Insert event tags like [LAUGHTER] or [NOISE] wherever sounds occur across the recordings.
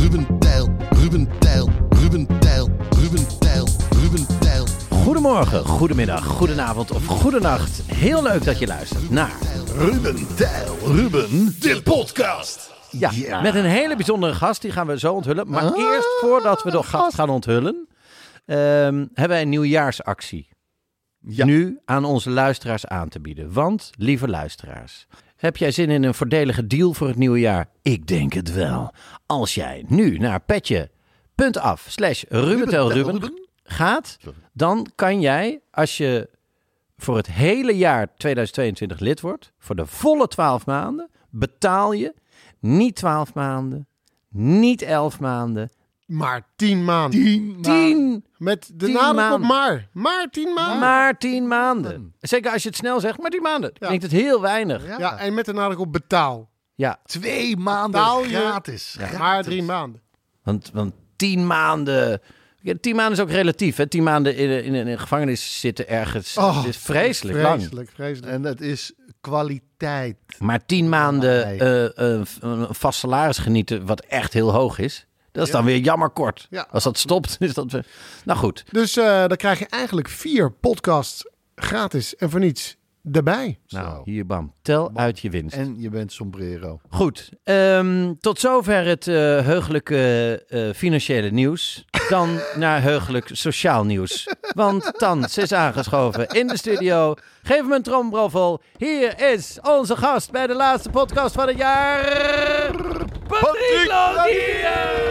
Ruben Tijl, Ruben Tijl, Ruben Tijl, Ruben Tijl, Ruben Tijl. Goedemorgen, goedemiddag, goedenavond of goedenacht. Heel leuk dat je luistert naar Ruben Tijl, Ruben, de podcast. Ja, met een hele bijzondere gast. Die gaan we zo onthullen. Maar eerst, voordat we de gast gaan onthullen, ehm, hebben wij een nieuwjaarsactie. Nu aan onze luisteraars aan te bieden. Want, lieve luisteraars, heb jij zin in een voordelige deal voor het nieuwe jaar? Ik denk het wel. Als jij nu naar petje.af slash Ruben gaat, dan kan jij, als je voor het hele jaar 2022 lid wordt, voor de volle 12 maanden, betaal je niet 12 maanden, niet 11 maanden, Maar tien maanden. 10, Met de tien nadruk op maanden. maar. Maar tien maanden. maar 10 maanden. Zeker als je het snel zegt, maar 10 maanden. Ja. Klinkt het heel weinig. Ja, Ja, en met de nadruk op betaal. Twee maanden Betaal je- gratis. Maar drie maanden. want, want 10 maanden. Ja, 10 maanden is ook relatief. Hè? 10 maanden in, in, in een gevangenis zitten ergens. Oh, het is vreselijk, lang. Vreselijk, vreselijk. En het is kwaliteit. Maar 10 maanden Nee. eh, eh, een vast salaris genieten, wat echt heel hoog is. Dat is dan weer jammer kort. Als dat stopt, is dat. Nou goed. Dus eh, dan krijg je eigenlijk vier podcasts gratis en voor niets erbij. Nou, hier bam. Tel uit je winst. En je bent sombrero. Goed, ehm, tot zover het eh, heugelijke eh, financiële nieuws. Dan [LAUGHS] naar heugelijk sociaal nieuws. Want Tans is aangeschoven in de studio. Geef hem een trombroffel. Hier is onze gast bij de laatste podcast van het jaar. Patrick Lodier!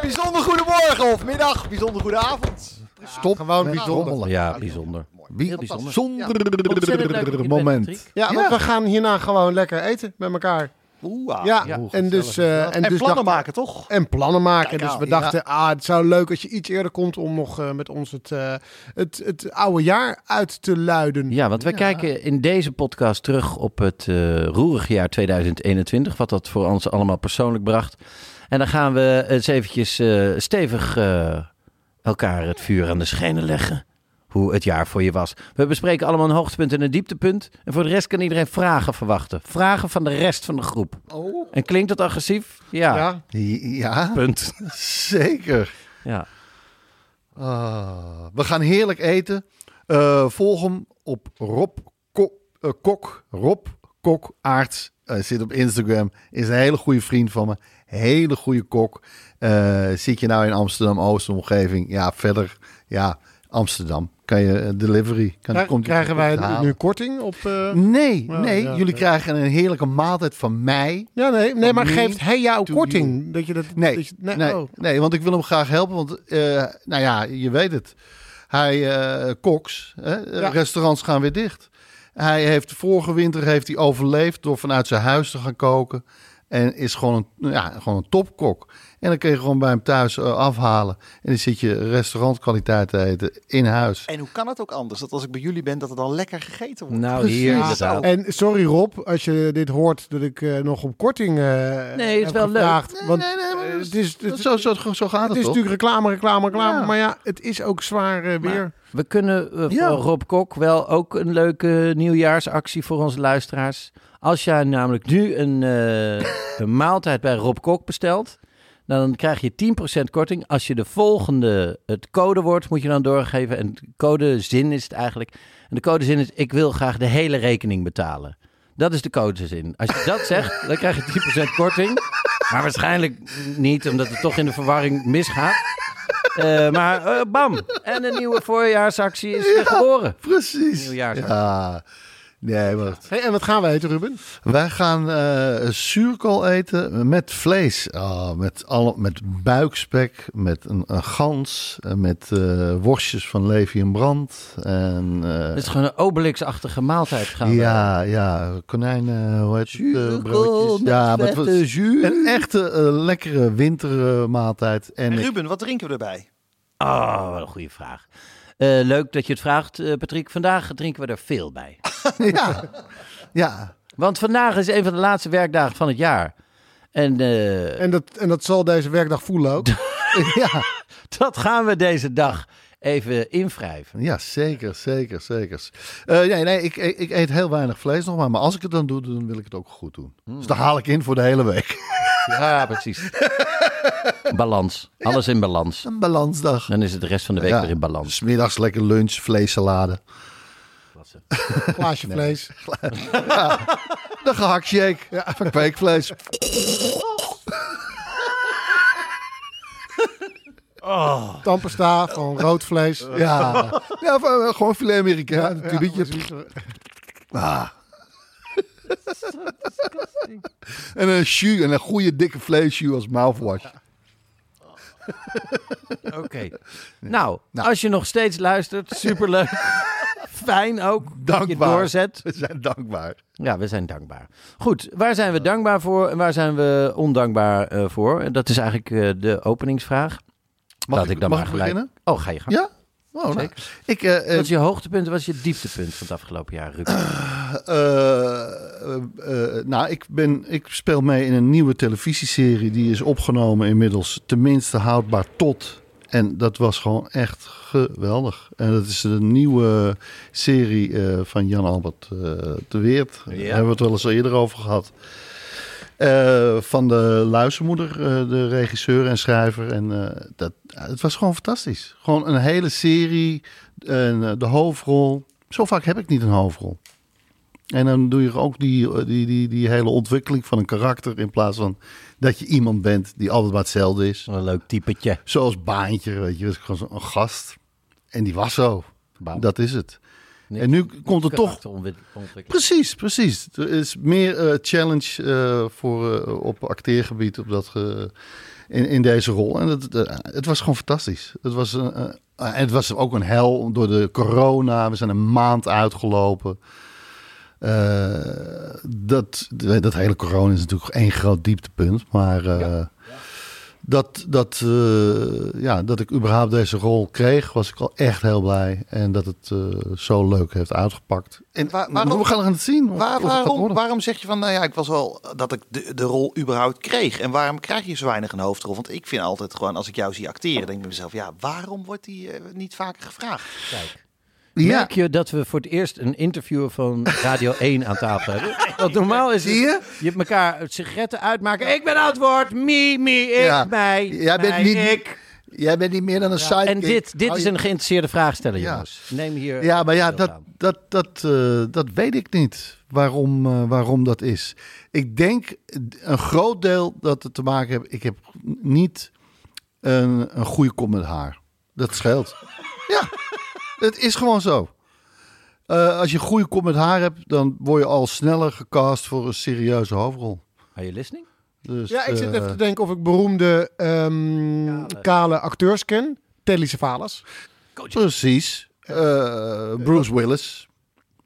Bijzonder goedemorgen of middag, bijzonder goede avond. Stop. Gewoon bijzonder. Ja, bijzonder. Heel bijzonder. Er bent, moment. Ja, want we gaan hierna gewoon lekker eten met elkaar. Oeh, Ja, ja. en dus... eh, en, En dus plannen dacht- maken, toch? En plannen maken. Kijk dus we dachten, ah, het zou leuk als je iets eerder komt om nog eh, met ons het, eh, het, het oude jaar uit te luiden. Ja, want wij kijken in deze podcast terug op het eh roerige jaar 2021. Wat dat voor ons allemaal persoonlijk bracht. En dan gaan we eens eventjes eh, stevig eh, elkaar het vuur aan de schenen leggen. Hoe het jaar voor je was. We bespreken allemaal een hoogtepunt en een dieptepunt. En voor de rest kan iedereen vragen verwachten. Vragen van de rest van de groep. Oh. En klinkt dat agressief? Ja. Ja. Ja, Punt. zeker. Ja. Ah, we gaan heerlijk eten. Eh, volg hem op Rob Kok, eh, Kok Rob Kok Aarts. Hij zit op Instagram. Is een hele goede vriend van me. Hele goede kok. Eh, zit je nou in Amsterdam-Oost omgeving? Ja, verder. Ja, Amsterdam. Kan je eh, delivery. Kan, Krijg- komt krijgen wij nu korting op... eh, Nee, nee. ja, jullie ja. krijgen een heerlijke maaltijd van mij. Ja, nee, nee maar geeft hij jou korting? Dat je dat, Nee, dat je- nee, nee, nee, oh. want ik wil hem graag helpen. Want, nou ja, je weet het. Hij, eh koks, hè, Ja. restaurants gaan weer dicht. Hij heeft vorige winter heeft hij overleefd door vanuit zijn huis te gaan koken. En is gewoon een, ja, gewoon een topkok. En dan kun je gewoon bij hem thuis eh, afhalen. En dan zit je restaurantkwaliteit te eten in huis. En hoe kan het ook anders? Dat als ik bij jullie ben, dat het al lekker gegeten wordt. Nou, hier Ja, inderdaad. En sorry Rob, als je dit hoort dat ik eh, nog op korting eh Nee, het is wel leuk. Want nee, nee, het is, het, zo, zo, zo gaat het het is toch? natuurlijk reclame, reclame, reclame. Ja. Maar ja, het is ook zwaar weer. We kunnen Ja. voor Rob Kok wel ook een leuke nieuwjaarsactie voor onze luisteraars. Als jij namelijk nu een, eh, een maaltijd bij Rob Kok bestelt, dan krijg je 10% korting. Als je de volgende, het codewoord moet je dan doorgeven. En de codezin is het eigenlijk. En de codezin is, ik wil graag de hele rekening betalen. Dat is de codezin. Als je dat zegt, dan krijg je 10% korting. Maar waarschijnlijk niet, omdat het toch in de verwarring misgaat. Eh, maar eh, bam, en een nieuwe voorjaarsactie is weer geboren. Precies. Nieuwjaarsactie. Ja. Nee, Hey, en wat gaan we eten, Ruben? wij gaan eh zuurkool eten met vlees. Oh, met, alle, met buikspek, met een, een gans, eh, met eh, worstjes van Levi en Brand. En, eh, Het is gewoon een Obelix-achtige maaltijd gaan we- ja, ja, konijn, eh, hoe heet het? eh, broodjes. met Ja, jus. een echte lekkere wintermaaltijd. en En ik- Ruben, wat drinken we erbij? Oh, wat een goede vraag. Eh, leuk dat je het vraagt, eh, Patrick. Vandaag drinken we er veel bij. [LAUGHS] ja, ja, Want vandaag is een van de laatste werkdagen van het jaar. En eh, En dat, en dat zal deze werkdag voelen ook. [LAUGHS] ja, dat gaan we deze dag even invrijven. ja, zeker, zeker, zeker. Eh, nee, nee, ik, ik, ik eet heel weinig vlees nog maar. Maar als ik het dan doe, dan wil ik het ook goed doen. Dus dan haal ik in voor de hele week. Ja, precies. [LAUGHS] balans. Alles in balans. Een balansdag. Dan is het de rest van de week Ja. weer in balans. Smiddags lekker lunch, vleessalade. [LAUGHS] Glaasje vlees. De gehaktshake van kweekvlees. Tandpasta van rood vlees. Ja, ja van, eh, gewoon filet Amerikaan, een tubietje. Ah. En een jus, en een goede dikke vleesjus als mouthwash. [LAUGHS] Oké. Nou, Nou. als je nog steeds luistert, superleuk. [LAUGHS] Fijn ook dat je Dankbaar. doorzet. We zijn dankbaar. Ja, we zijn dankbaar. Goed, waar zijn we dankbaar voor en waar zijn we ondankbaar eh, voor? En Dat is eigenlijk eh, de openingsvraag. Mag Laat ik, ik dan mag maar gelijk- beginnen? Oh, ga je gang. Ja? Nou. Ik, eh, eh, Wat is je hoogtepunt en wat is je dieptepunt van het afgelopen jaar, Ruud? Eh, nou, ik, ben, ik speel mee in een nieuwe televisieserie. Die is opgenomen inmiddels tenminste houdbaar tot. En dat was gewoon echt geweldig. En dat is een nieuwe serie van Jan Albert eh de Weert. Daar hebben we het wel eens eerder over gehad. Eh, van de luistermoeder, eh, de regisseur en schrijver. En eh, dat, het was gewoon fantastisch. Gewoon een hele serie. En, de hoofdrol. Zo vaak heb ik niet een hoofdrol. En dan doe je ook die, die, die, die hele ontwikkeling van een karakter. In plaats van dat je iemand bent die altijd maar hetzelfde is. Een leuk typetje. Zoals Baantje, weet je. Dat is gewoon zo'n gast. En die was zo. Bam. Dat is het. En nu komt er toch... Precies, precies. Er is meer eh, challenge eh, voor, eh, op acteergebied op dat, ge- in, in deze rol. En het, eh, het was gewoon fantastisch. Het was, het was ook een hel door de corona. We zijn een maand uitgelopen. Dat, dat hele corona is natuurlijk één groot dieptepunt. Maar dat, dat, eh, ja, dat ik überhaupt deze rol kreeg, was ik al echt heel blij. En dat het eh, zo leuk heeft uitgepakt. En Waar- waarom- we gaan het zien. of- Waar, of het gaat waarom, waarom zeg je van, nou ja, ik was wel dat ik de, de rol überhaupt kreeg? En waarom krijg je zo weinig een hoofdrol? Want ik vind altijd gewoon, als ik jou zie acteren, denk ik bij mezelf, ja, waarom wordt die eh, niet vaker gevraagd? Kijk. Ja, Merk je dat we voor het eerst een interviewer van Radio [LAUGHS] 1 aan tafel hebben? Want normaal is het, Zie je? je hebt elkaar sigaretten uitmaken. Ik ben aan het woord. Me, me, ik, Ja. mij. Jij bent mij, niet- ik. jij bent niet meer dan een sidekick. En dit, dit is een geïnteresseerde vraagsteller, Ja. jongens. Neem hier. Ja, maar ja, dat, dat, dat, eh, dat weet ik niet. Waarom, eh, waarom dat is. Ik denk een groot deel dat het te maken heeft. Ik heb niet een, een goede kop met haar. Dat scheelt. ja, het is gewoon zo. Eh, als je een goede kop met haar hebt, dan word je al sneller gecast voor een serieuze hoofdrol. Are you listening? Dus, Ja, ik zit eh, even te denken of ik beroemde ehm, kale acteurs ken. Telly Savalas. Precies. Eh, Bruce Willis.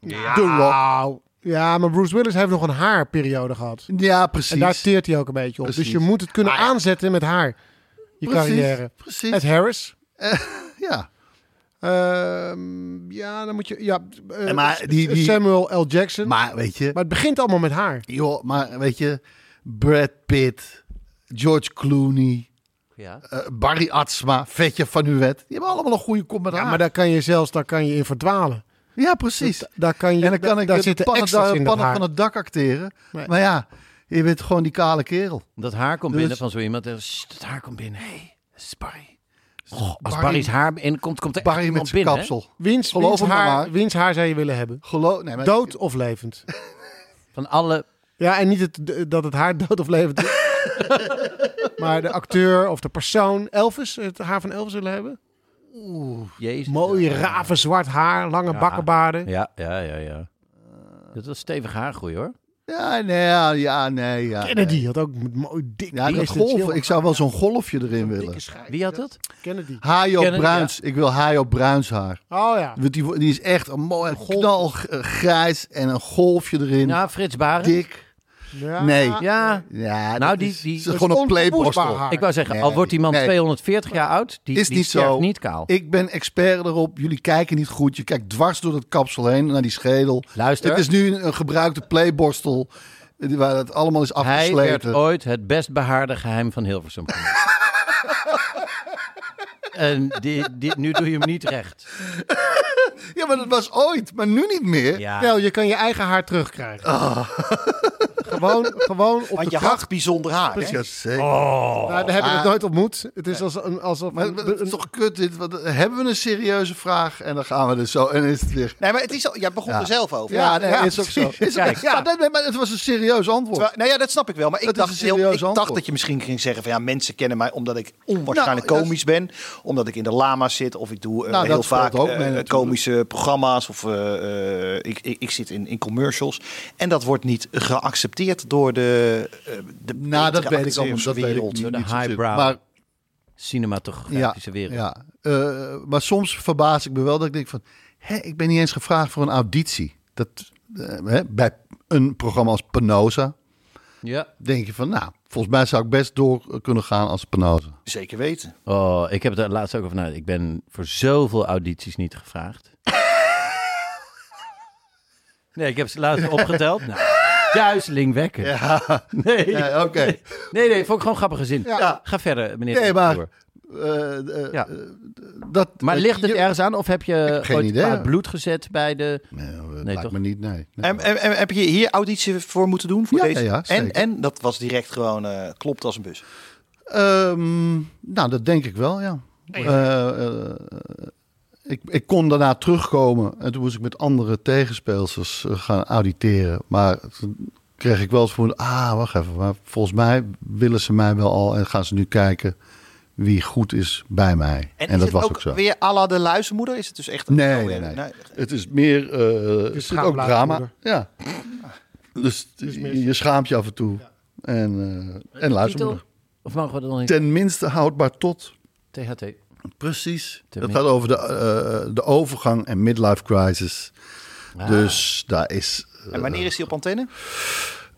Nou, ja, maar Bruce Willis heeft nog een haarperiode gehad. Ja, precies. En daar teert hij ook een beetje op. Precies. Dus je moet het kunnen Ah, ja. aanzetten met haar. Je Precies, carrière. Precies. Ed Harris. [LAUGHS] ja. Ehm, ja, dan moet je... Ja, eh, En maar die- die- Samuel L. Jackson. Maar, Maar weet je, het begint allemaal met haar. joh, maar weet je, Brad Pitt, George Clooney, Ja. eh, Barry Atsma, Vetje van Uwet, die hebben allemaal een goede kop met Ja, haar. maar daar kan je zelfs daar kan je in verdwalen. Ja, precies. Dat- daar kan je, en dan kan ik daar de zitten pannen, extra's in dat pannen haar. van het dak acteren. Nee. Maar ja, je bent gewoon die kale kerel. Dat haar komt Dus- binnen van zo iemand. Het haar komt binnen. Hé, hey, dat is Barry. Oh, als Barry- Barry's haar in komt, komt er Barry met zijn binnen. kapsel. Wiens, Geloof wiens, hem maar haar, maar. wiens haar zou je willen hebben? Geloof, nee, maar, Dood of levend? [LAUGHS] Van alle... Ja, en niet het, dat het haar dood of levend is. [LAUGHS] maar de acteur of de persoon Elvis, het haar van Elvis willen hebben? Jezus. Mooi ravenzwart haar, lange Ja. bakkenbaarden. Ja, ja, ja, ja. Dat was stevig haargroei hoor. Ja, nee, ja, ja, nee, ja. Kennedy had ook met mooi dik. Ja, dat golf. Ik zou wel zo'n golfje erin willen. Wie had dat? Kennedy. Hajo Kennedy, Bruins. Ik wil Hajo Bruins haar. Oh ja. Want Die, die is echt een mooi knalgrijs en een golfje erin. Nou, Frits Barend. Dik. Ja. Nee. Ja, Ja, Nou, dat die- is, die- is Dat is gewoon een playborstel. ik wou zeggen, Nee, al wordt die man nee. 240 jaar oud, die, Is die niet zo. niet kaal. Ik ben expert erop. Jullie kijken niet goed. Je kijkt dwars door het kapsel heen naar die schedel. Luister. Het is nu een, een gebruikte playborstel eh, waar het allemaal is Hij werd afgesleten. ooit het best behaarde geheim van Hilversum. [LAUGHS] en die, die, nu doe je hem niet recht. Ja, maar dat was ooit, maar nu niet meer. Ja. Stel, je kan je eigen haar terugkrijgen. [LAUGHS] Gewoon, gewoon op Want de je kracht. had bijzonder haar. hè? Ja, zeker. Nou, daar hebben we het Ah. nooit ontmoet. Het is als een, alsof Maar een, het is toch kut dit? Want, eh, hebben we een serieuze vraag en dan gaan we er zo en is het weer. Nee, maar het is al, jij begon Ja. er zelf over. Ja, nee, is ook zo. precies. [LAUGHS] Is, Kijk. maar, dat- maar het was een serieus antwoord. Terwijl- nou ja, dat snap ik wel. Maar ik, dacht, heel, ik dacht dat je misschien ging zeggen van ja, mensen kennen mij omdat ik onwaarschijnlijk Nou, dat- komisch ben. Omdat ik in de lama's zit. Of ik doe eh, Nou, heel dat vaak ook eh, komische programma's. Of eh, eh, ik, ik, ik zit in, in commercials. En dat wordt niet geaccepteerd door de, eh, de Nou, dat weet ik allemaal. Dat weet ik wereld. niet, de highbrow. Maar Cinematografische wereld. Ja, eh, maar soms verbaas ik me wel dat ik denk van... Hé, ik ben niet eens gevraagd voor een auditie. Dat, eh, hè, bij een programma als Penosa Ja. denk je van... Nou, volgens mij zou ik best door kunnen gaan als Penosa. Zeker weten. Oh, ik heb het laatst ook over nagedacht. Ik ben voor zoveel audities niet gevraagd. [LAUGHS] nee, ik heb ze laatst opgeteld. Nou, duizelingwekkend. Ja, [LAUGHS] Nee. ja oké. nee, nee, vond ik gewoon grappige zin. Ja. Ga verder, meneer. Nee, maar... Eh, eh, Ja. eh, dat, Maar ligt het je- ergens aan? Of heb je geen ooit idee. bloed gezet bij de... Nee, dat Nee, toch? me niet, nee. nee. En, en, en heb je hier auditie voor moeten doen? Voor Ja, deze? ja, ja, en, en dat was direct gewoon eh, klopt als een bus. Ehm, nou, dat denk ik wel, ja. Eh, eh, ik, ik kon daarna terugkomen en toen moest ik met andere tegenspeelsters eh, gaan auditeren. Maar toen kreeg ik wel eens voor, ah, wacht even. Maar volgens mij willen ze mij wel al en gaan ze nu kijken wie goed is bij mij. En, En, is dat het was ook, ook zo. weer à la de luizenmoeder? Is het dus echt... een- Nee, oh, nee, ja, nee. Het is meer, eh, het is ook drama. Ja. Dus je, schaamt je af en toe. En, eh en Titel? Of mogen we dat nog niet? Tenminste houdbaar tot. THT. Precies. Dat gaat over de, eh, de overgang en midlife crisis. Ah. Dus daar is... En wanneer is die op antenne?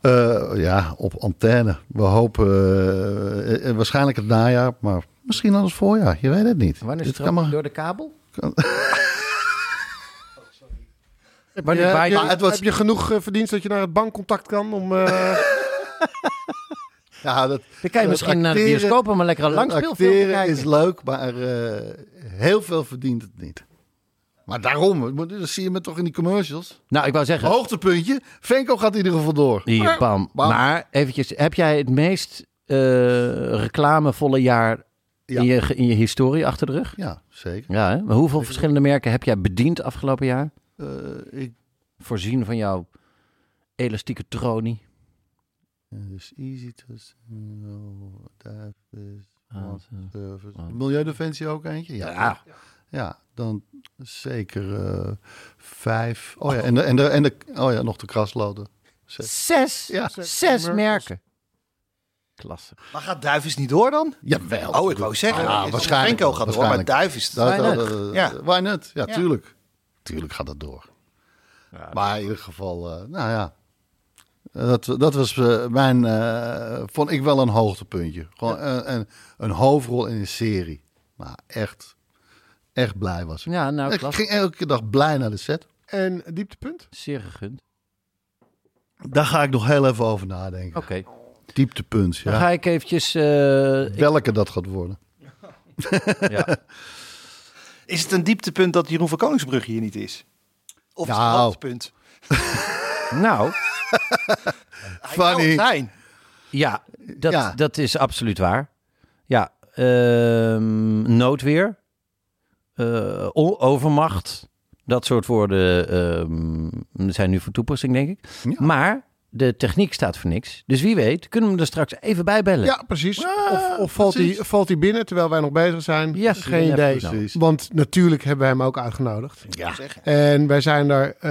eh, ja, op antenne. We hopen eh, eh, waarschijnlijk het najaar, maar misschien al het voorjaar. Je weet het niet. Wanneer is het maar- door de kabel? [LAUGHS] Heb Wanneer je, het? was- heb je genoeg eh, verdiend dat je naar het bankcontact kan om... [LAUGHS] [LAUGHS] Ja, dat, Dan kan je dat misschien naar de acteren- bioscoop om een lekkere dat langspeelfilm te acteren kijken. is leuk, maar eh, heel veel verdient het niet. Maar daarom, dat zie je me toch in die commercials. Nou, ik wou zeggen... Hoogtepuntje, Venko gaat in ieder geval door. Hier, bam. Bam. Maar eventjes, heb jij het meest eh, reclamevolle jaar Ja. in, je, in je historie achter de rug? Ja, zeker. Ja, hè? Maar hoeveel verschillende merken heb jij bediend afgelopen jaar? Eh, ik Voorzien van jouw elastieke tronie. Dus easy to know, Davis, Ah, service. ah. Milieudefensie ook eentje? Ja. Ja, Ja. dan zeker eh, vijf. Oh ja, en, de, en, de, en de, oh ja, nog de krasloden. Zes. Zes, Ja. zes merken. Klasse. Maar gaat Duivis niet door dan? Jawel. Oh, ik wou zeggen. Ja, Ja, waarschijnlijk Frenko wel, gaat door, maar. Duivis... Dat, Why dat, Ja. Why not? Ja, Ja. tuurlijk. Tuurlijk gaat dat door. maar in ieder geval, eh, nou ja. Dat, dat was eh, mijn, eh, vond ik wel een hoogtepuntje. Gewoon een, een, een hoofdrol in een serie. Maar echt, echt blij was ik. Ja, nou, ik ging elke dag blij naar de set. en dieptepunt? Zeer gegund. Daar ga ik nog heel even over nadenken. Oké. Dieptepunt, Dan ja. ga ik eventjes... eh, ik- Welke dat gaat worden. [LAUGHS] ja. Is het een dieptepunt dat Jeroen van Koningsbrug hier niet is? Of is het Nou. een hoogtepunt? Nou, Funny. het zijn. ja dat, Ja. dat is absoluut waar. Ja, ehm, noodweer, eh, overmacht, dat soort woorden ehm, zijn nu van toepassing, denk ik. Ja. Maar de techniek staat voor niks. Dus wie weet, kunnen we hem er straks even bij bellen. Ja, precies. of of valt, hij, precies. valt hij binnen terwijl wij nog bezig zijn? Ja, geen ja, idee. precies. Want natuurlijk hebben wij hem ook uitgenodigd. Ja. En wij zijn daar, eh,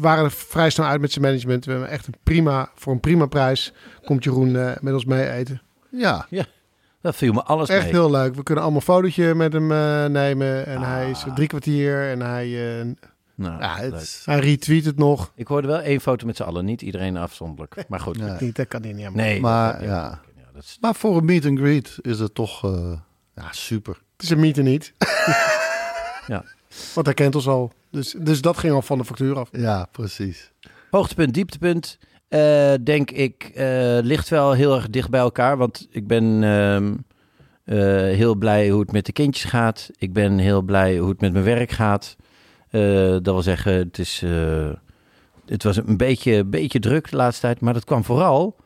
waren er vrij snel uit met zijn management. We hebben echt een prima, voor een prima prijs komt Jeroen eh, met ons mee eten. Ja, Dat viel me alles Echt mee. heel leuk. We kunnen allemaal een fotootje met hem eh, nemen. En hij Ah. is drie kwartier en hij, eh, Nou, ja het, hij retweet het nog. Ik hoorde wel één foto met z'n allen, niet iedereen afzonderlijk. Maar goed. nee. Niet, dat kan hij niet helemaal. Nee, Maar, ja. ja, dat is- maar voor een meet and greet is het toch eh, ja, super. Het is een meter niet. [LAUGHS] Ja. Want hij kent ons al. Dus, dus dat ging al van de factuur af. Ja, precies. Hoogtepunt, dieptepunt, eh, denk ik, eh, ligt wel heel erg dicht bij elkaar. Want ik ben ehm, eh, heel blij hoe het met de kindjes gaat. Ik ben heel blij hoe het met mijn werk gaat. Eh, dat wil zeggen, het, is, eh, het was een beetje, beetje druk de laatste tijd. Maar dat kwam vooral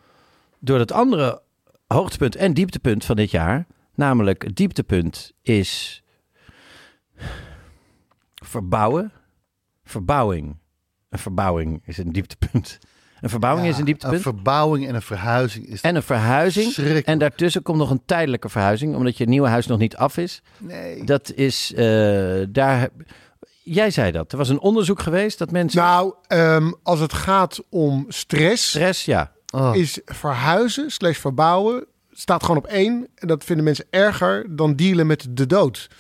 door het andere hoogtepunt en dieptepunt van dit jaar. Namelijk, het dieptepunt is verbouwen. Verbouwing. Een verbouwing is een dieptepunt. Een verbouwing Ja, is een dieptepunt. Een verbouwing en een verhuizing is en een verhuizing. En daartussen komt nog een tijdelijke verhuizing, omdat je nieuwe huis nog niet af is. Nee. Dat is eh, daar. Jij zei dat. Er was een onderzoek geweest dat mensen. Nou, ehm, als het gaat om stress, stress, ja. Oh. is verhuizen slash verbouwen staat gewoon op één. En dat vinden mensen erger dan dealen met de dood.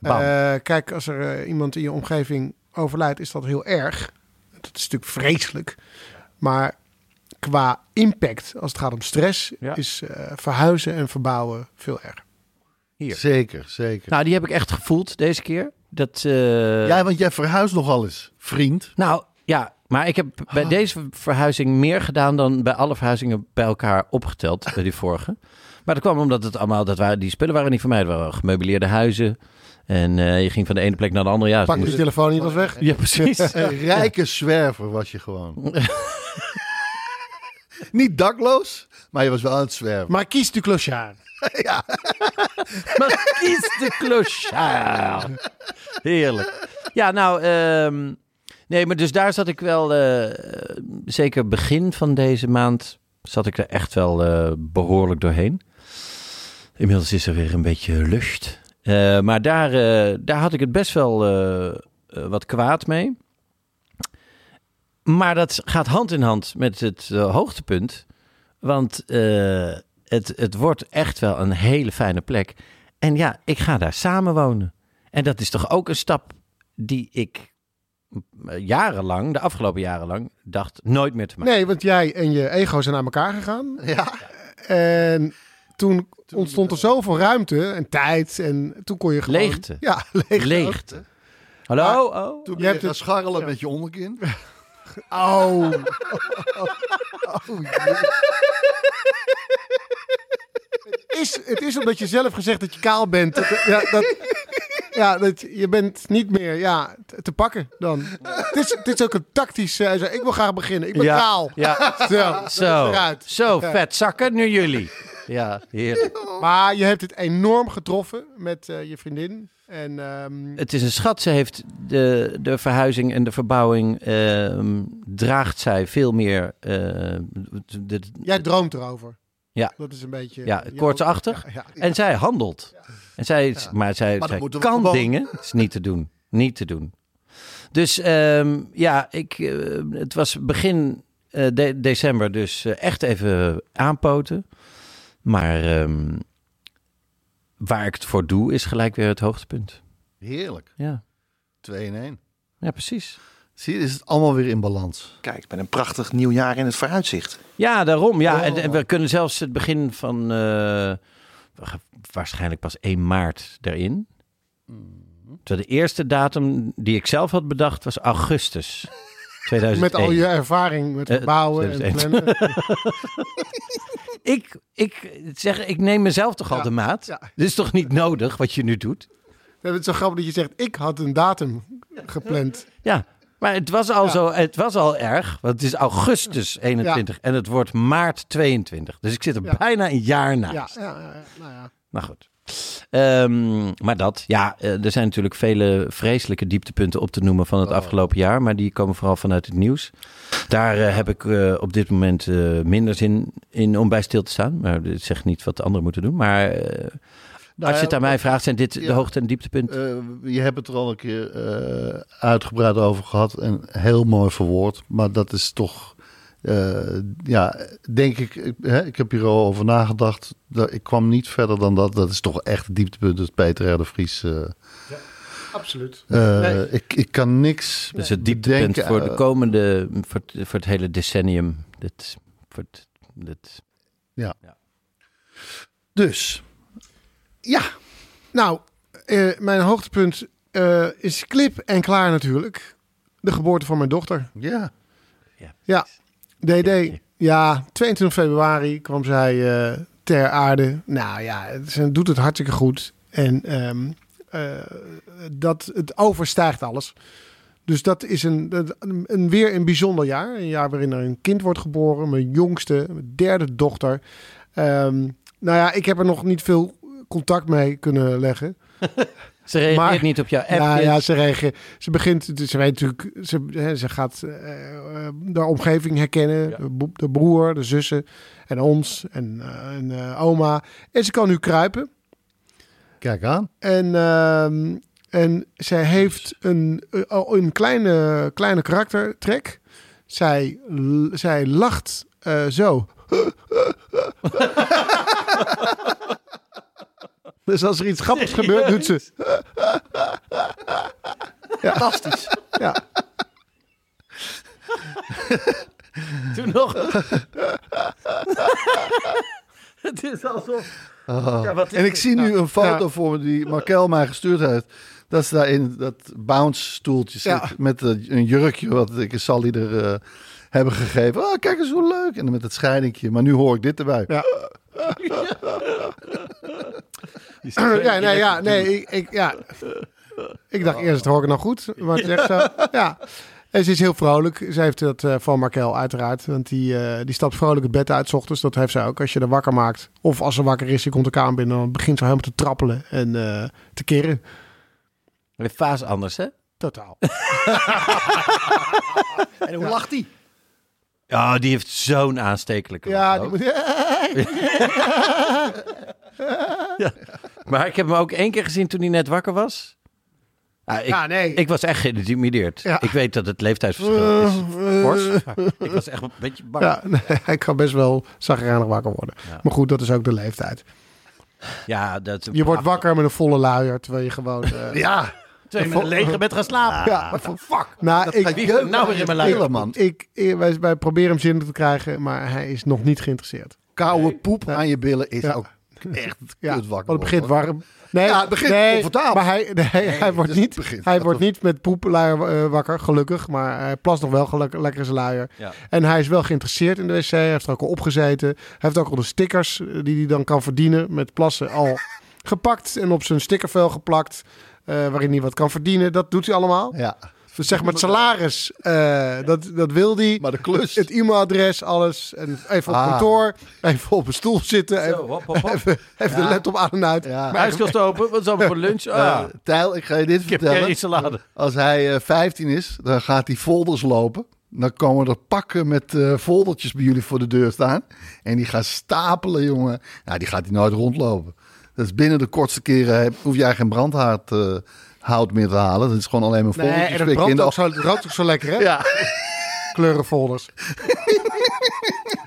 Eh, kijk, als er eh, iemand in je omgeving overlijdt, is dat heel erg. Dat is natuurlijk vreselijk. Maar qua impact, als het gaat om stress, Ja. is eh, verhuizen en verbouwen veel erger. Hier. Zeker, zeker. Nou, die heb ik echt gevoeld deze keer. Dat. eh, ja, want jij verhuist nogal eens, vriend. Nou ja, maar ik heb bij deze verhuizing meer gedaan dan bij alle verhuizingen bij elkaar opgeteld, bij die vorige. Maar dat kwam omdat het allemaal, dat waren, die spullen waren niet van mij, het waren gemeubileerde huizen. En eh, je ging van de ene plek naar de andere. Ja, Pak je moest- telefoon niet was weg. ja precies. [LAUGHS] Een rijke zwerver was je gewoon. [LAUGHS] Niet dakloos, maar je was wel aan het zwerven. Maar kies de clochard. [LAUGHS] [LAUGHS] Maar kies de clochard. Heerlijk. Ja, nou, ehm, nee, maar dus daar zat ik wel, eh, zeker begin van deze maand, zat ik er echt wel eh, behoorlijk doorheen. Inmiddels is er weer een beetje lucht. Eh, maar daar, daar had ik het best wel wat kwaad mee. Maar dat gaat hand in hand met het hoogtepunt. Want het, het wordt echt wel een hele fijne plek. En ja, ik ga daar samen wonen. En dat is toch ook een stap die ik eh, jarenlang, de afgelopen jaren lang, dacht nooit meer te maken. Nee, want jij en je ego zijn aan elkaar gegaan. Ja. En toen ontstond er zoveel ruimte en tijd. En toen kon je gewoon... Leegte. Ja, [LAUGHS] leegte. Leegte. Hallo? Oh. Toen Je ben je hebt gaan het- scharrelen met je onderkin. [LAUGHS] Oh. [LAUGHS] het, is, het is omdat je zelf gezegd dat je kaal bent. Dat, ja, dat, ja, dat, je bent niet meer ja, te, pakken dan. Het is, het is ook een tactisch... eh, ik wil graag beginnen. Ik ben Ja, kaal. Ja, Zo, zo. eruit. Zo, vet zakken, nu jullie. Ja, heerlijk. Maar je hebt het enorm getroffen met eh, je vriendin. En ehm, Het is een schat. Ze heeft de, de verhuizing en de verbouwing. ehm, draagt zij veel meer. eh, de- jij droomt erover. Ja. Dat is een beetje... ja, koortsachtig. [LAUGHS] Ja, ja. En zij handelt. En zij, Maar zij, kan gewoon- dingen. Het is niet te doen. Niet te doen. Dus ehm, ja, ik, eh, het was begin eh, de- december. Dus eh, echt even aanpoten. Maar ehm, waar ik het voor doe, is gelijk weer het hoogtepunt. Heerlijk. Ja, 2 in 1. ja precies. Zie je, is het allemaal weer in balans. Kijk, met een prachtig nieuw jaar in het vooruitzicht. Ja, daarom. Ja, en, Oh. en we kunnen zelfs het begin van eh, wa- waarschijnlijk pas 1 maart erin. Terwijl de eerste datum die ik zelf had bedacht was augustus [LAUGHS] 2001. Met al je ervaring met Eh, bouwen en 2001. plannen. [LAUGHS] ik, ik zeg, ik neem mezelf toch al Ja, de maat. ja. Dit is toch niet nodig wat je nu doet? Het is zo grappig dat je zegt, ik had een datum gepland. Ja, maar het was al Ja. zo, het was al erg, want het is augustus 21 en het wordt maart 22. Dus ik zit er Ja. bijna een jaar naast. Ja, ja, ja, nou ja. Maar goed. Ehm, maar dat, ja, eh, er zijn natuurlijk vele vreselijke dieptepunten op te noemen van het afgelopen jaar. Maar die komen vooral vanuit het nieuws. Daar eh, heb ik eh, op dit moment minder zin in om bij stil te staan. Maar dit zegt niet wat de anderen moeten doen. Maar als je het aan mij vraagt, zijn dit de ja. hoogte- en dieptepunten? Eh, je hebt het er al een keer eh, uitgebreid over gehad en heel mooi verwoord. Maar dat is toch, eh, ja, denk ik, ik, hè, ik heb hier al over nagedacht. Dat, ik kwam niet verder dan dat. Dat is toch echt het dieptepunt, dat Peter R. de Vries. eh, Absoluut. eh, Nee. ik, ik kan niks dus het dieptepunt bedenken, voor de komende, voor het, voor het hele decennium. Dit, voor het, dit. Dus, ja. Nou, eh, mijn hoogtepunt eh, is klip en klaar natuurlijk. De geboorte van mijn dochter. Ja, Ja, DD. Ja, 22 februari kwam zij eh, ter aarde. Nou ja, ze doet het hartstikke goed. En ehm, eh, dat, het overstijgt alles. Dus dat is een, een- weer een bijzonder jaar. Een jaar waarin er een kind wordt geboren. Mijn jongste, mijn derde dochter. Ehm, nou ja, ik heb er nog niet veel contact mee kunnen leggen. [LAUGHS] Ze reageert Maar- niet op jouw app. Ja, ja ze, reageert, ze begint, ze weet natuurlijk, ze, hè, ze gaat eh, de omgeving herkennen, de, broer, de zussen en ons en, eh, en eh, oma. En ze kan nu kruipen. kijk aan. En, ehm, en zij heeft een, een kleine, kleine karaktertrek. Zij, zij lacht eh, zo. [LAUGHS] dus als er iets grappigs gebeurt, doet ze. [LAUGHS] Fantastisch. Ja. [LAUGHS] Toen nog. [LAUGHS] het is alsof... Ja, is En ik zie nu nou? een foto Ja. voor me die Markel mij gestuurd heeft. Dat ze daar in dat bounce stoeltje zit. Ja. Met eh, een jurkje wat ik en Sally er eh, hebben gegeven. Oh, kijk eens hoe leuk. En dan met het scheidingje. Maar nu hoor ik dit erbij. Ja. [LAUGHS] ja, nee, ja, nee, ik, ik, ja. ik dacht eerst, hoor ik het nou goed? Maar het is echt zo, [LAUGHS] ja. En ze is heel vrolijk. Ze heeft dat eh, van Markel uiteraard. Want die, eh, die stapt vrolijk het bed uit 's ochtends. Dat heeft ze ook. Als je er wakker maakt. Of als ze wakker is, je komt de kamer binnen. Dan begint ze helemaal te trappelen en eh, te keren. De fase anders, hè? Totaal. [LAUGHS] En hoe lacht hij? Ja, die heeft zo'n aanstekelijke Ja, die moet... Maar ik heb hem ook één keer gezien toen hij net wakker was. Ja, ik, Ja, nee. ik was echt geïntimideerd. Ja. Ik weet dat het leeftijdsverschil is fors. maar ik was echt een beetje bang. Ja, nee, hij kan best wel zagrijnig wakker worden. Ja. Maar goed, dat is ook de leeftijd. Ja, dat, Je wordt wakker met een volle luier, terwijl je gewoon... eh, [LAUGHS] Ja. Twee met een lege bed gaan slapen. Ja. Wat voor fuck? Nou, ik, Wie gaat nou weer in mijn luier? ik, man. ik, ik- wij, wij proberen hem zin te krijgen, maar hij is nog niet geïnteresseerd. Koude poep aan je billen is Ja. ook [LAUGHS] echt Ja, kut wakker. want het begint warm. Nee, Ja, het begint nee, comfortabel. Maar hij, nee, hij, wordt, dus niet, begint. hij wordt niet met poepluier eh, wakker, gelukkig. Maar hij plast nog wel geluk- lekker zijn luier. Ja. En hij is wel geïnteresseerd in de wc. Hij heeft er ook al opgezeten. Hij heeft ook al de stickers eh, die hij dan kan verdienen met plassen al [LAUGHS] gepakt. En op zijn stickervel geplakt. eh, waarin hij wat kan verdienen. Dat doet hij allemaal. Ja. Dus zeg maar het salaris, eh, dat, dat wil hij. Maar de klus. Het e-mailadres, alles. En even op Ah. kantoor. Even op een stoel zitten. Even, Zo, hop, hop, hop. even, even de laptop aan en uit. Ja. Mijn ijskast open. Wat is allemaal voor lunch? Ah, Eh, Tijl, ik ga je dit kip vertellen. salade. Als hij eh, 15 is, dan gaat hij folders lopen. Dan komen er pakken met eh foldertjes bij jullie voor de deur staan. En die gaan stapelen, jongen. Nou, die gaat hij nooit rondlopen. Dat is binnen de kortste keren, heb- hoef jij geen brandhaard hout meer te halen. Dat is gewoon alleen maar Nee, foldertjes. en het kinderen. ook, zo, het ook zo lekker, hè? Ja. [LAUGHS] Kleurenfolders.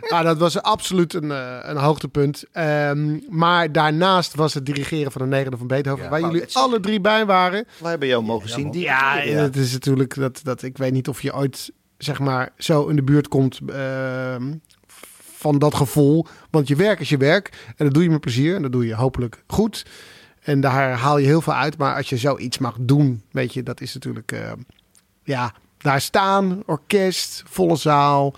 ah, [LAUGHS] dat was absoluut een, eh, een hoogtepunt. Ehm, maar daarnaast was het dirigeren van de negende van Beethoven. waar jullie alle drie bij waren. Wij hebben jou mogen zien. Die Ja, en het is natuurlijk dat, dat ik weet niet of je ooit zeg maar zo in de buurt komt ehm, van dat gevoel. Want je werk is je werk en dat doe je met plezier en dat doe je hopelijk goed. En daar haal je heel veel uit. Maar als je zoiets mag doen, weet je, dat is natuurlijk ehm, ja, daar staan, orkest, volle zaal.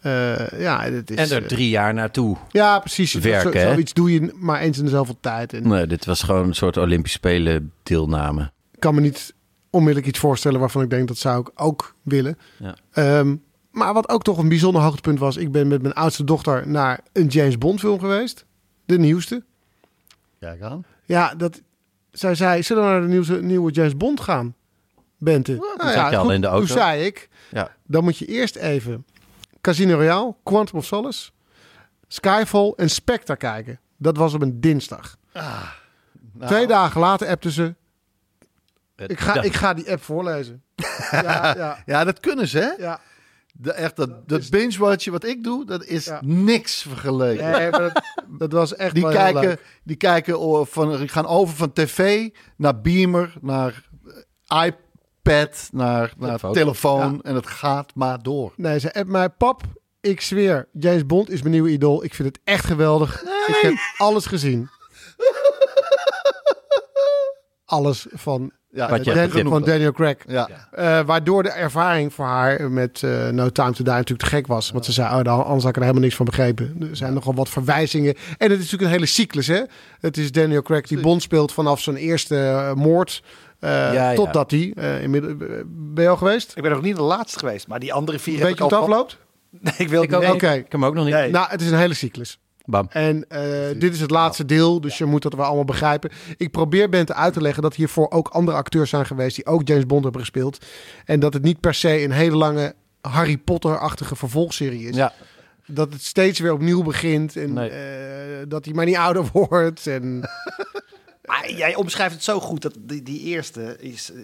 Eh, ja, het is, En er eh, drie jaar naartoe. ja, precies. werken, Zo- hè? zoiets doe je maar eens in de zoveel tijd. En Nee, dit was gewoon een soort Olympische Spelen deelname. ik kan me niet onmiddellijk iets voorstellen waarvan ik denk dat zou ik ook willen. Ja. Ehm, maar wat ook toch een bijzonder hoogtepunt was, ik ben met mijn oudste dochter naar een James Bond film geweest. De nieuwste. Kijk aan. Ja, dat, zij zei, zullen we naar de nieuwe, nieuwe James Bond gaan, Bente? Nou zat je al in de auto. Toen zei ik, Ja. dan moet je eerst even Casino Royale, Quantum of Solace, Skyfall en Spectre kijken. Dat was op een dinsdag. Nou, Twee dagen later appte ze, ik ga, ik ga die app voorlezen. [LAUGHS] ja, ja, Ja, dat kunnen ze, hè? ja. De, echt, dat, dat binge-watchen wat ik doe, dat is Ja. niks vergeleken. Nee, maar dat, [LAUGHS] dat was echt Die wel heel kijken, leuk. die kijken van, die gaan over van tv naar beamer, naar eh, iPad, naar, naar Telefoon. En het gaat maar door. Nee, ze appt mij, pap, ik zweer, James Bond is mijn nieuwe idool. Ik vind het echt geweldig. Ik heb alles gezien. Alles van, Ja, Wat je Dan- hebt genoeg. van Daniel Craig. Ja. Eh, waardoor de ervaring voor haar met eh, No Time to Die natuurlijk te gek was. Want ze zei, oh, dan, anders had ik er helemaal niks van begrepen. Er zijn nogal wat verwijzingen. En het is natuurlijk een hele cyclus, hè. Het is Daniel Craig die Bond speelt vanaf zijn eerste eh, moord. eh, Ja, ja. Totdat hij, eh, inmiddels, ben je al geweest? Ik ben nog niet de laatste geweest, maar die andere vier Weet heb je ik hoe al het afloopt? [LAUGHS] Nee, ik wil Ik ook nee. niet. Oké. Ik heb hem ook nog niet. Nee. Nou, het is een hele cyclus. Bam. En eh, dit is het laatste deel, dus je moet dat wel allemaal begrijpen. Ik probeer Bente uit te leggen dat hiervoor ook andere acteurs zijn geweest die ook James Bond hebben gespeeld. En dat het niet per se een hele lange Harry Potter-achtige vervolgserie is. Ja. Dat het steeds weer opnieuw begint en Nee. eh, dat hij maar niet ouder [LAUGHS] wordt. En, [LAUGHS] Maar jij omschrijft het zo goed dat die, die eerste is eh,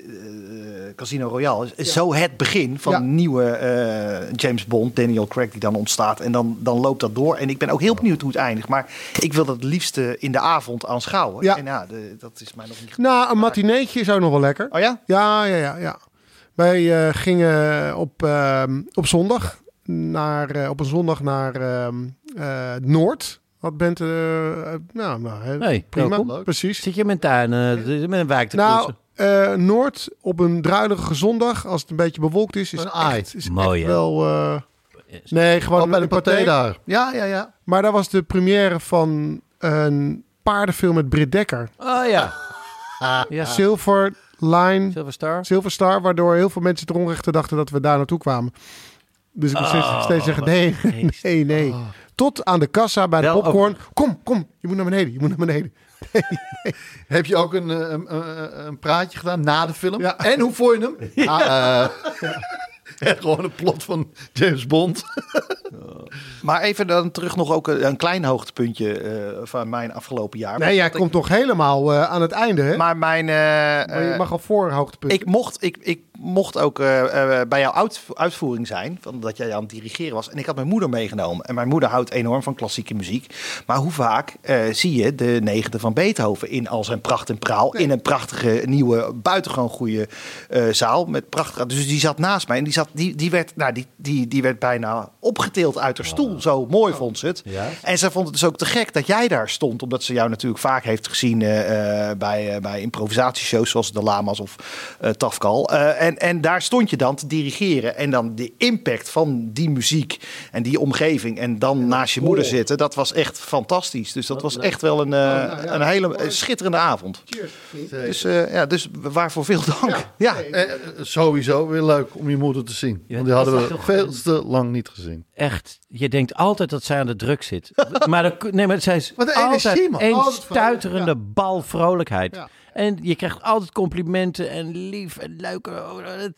Casino Royale. Is, is zo het begin van Ja. een nieuwe eh, James Bond, Daniel Craig, die dan ontstaat. En dan, dan loopt dat door. En ik ben ook heel benieuwd hoe het eindigt. Maar ik wil dat het liefste in de avond aanschouwen. Ja. En ja, de, dat is mij nog niet nou, een matineetje is ook nog wel lekker. Oh ja? Ja, ja, ja. ja. Wij eh, gingen op, ehm, op zondag naar, eh, op een zondag naar ehm, eh, Noord. Wat bent, eh, nou, nou Hey, prima, welkom. precies. Zit je met tuin, eh, met een wijk te Nou, eh, Noord op een druilige zondag, als het een beetje bewolkt is, is Een echt, is Mooi, echt wel... eh, nee, gewoon bij de paté. daar. Ja, ja, ja. Maar daar was de première van een paardenfilm met Britt Dekker. Oh ja. [LAUGHS] ja. Silver Line, Silver Star. Silver Star, waardoor heel veel mensen ter onrechte dachten dat we daar naartoe kwamen. Dus ik moest steeds, Oh, steeds zeggen, nee, [LAUGHS] nee, nee. Tot aan de kassa bij de Wel, popcorn. Kom, kom, je moet naar beneden, je moet naar beneden. [LAUGHS] Heb je ook een, eh, een, een, een praatje gedaan na de film? Ja. En hoe vond je hem? [LAUGHS] Ah, eh, gewoon een plot van James Bond. [LAUGHS] Maar even dan terug nog ook een, een klein hoogtepuntje eh, van mijn afgelopen jaar. Nee, jij ik- komt nog helemaal eh, aan het einde, hè? Maar mijn... eh, Maar je eh, mag al voor een hoogtepunt. Ik mocht, ik, ik mocht ook eh, eh, bij jouw uit, uitvoering zijn, van dat jij aan het dirigeren was. En ik had mijn moeder meegenomen. En mijn moeder houdt enorm van klassieke muziek. Maar hoe vaak eh, zie je de negende van Beethoven in al zijn pracht en praal? In een prachtige, nieuwe, buitengewoon goede zaal. Met prachtige, dus die zat naast mij en die, zat, die, die, werd, nou, die, die, die werd bijna opgetild uit haar stoel. Zo mooi vond ze het. Ja. En ze vond het dus ook te gek dat jij daar stond. Omdat ze jou natuurlijk vaak heeft gezien bij, bij improvisatieshows zoals De Lama's of Tafkal. En, en daar stond je dan te dirigeren. En dan de impact van die muziek en die omgeving. En dan naast je moeder zitten. Dat was echt fantastisch. Dus dat was echt wel een, eh, een hele schitterende avond. Dus, eh, ja, dus waarvoor veel dank. Ja. Eh, eh, sowieso weer leuk om je moeder te zien. Ja, Want die hadden we veel te lang niet gezien. Echt, je denkt altijd dat zij aan de druk zit. [LAUGHS] maar, dat, nee, maar zij is Wat een altijd energie, man. een stuiterende bal vrolijkheid. En je krijgt altijd complimenten en lief en leuk. Oh, dat- en,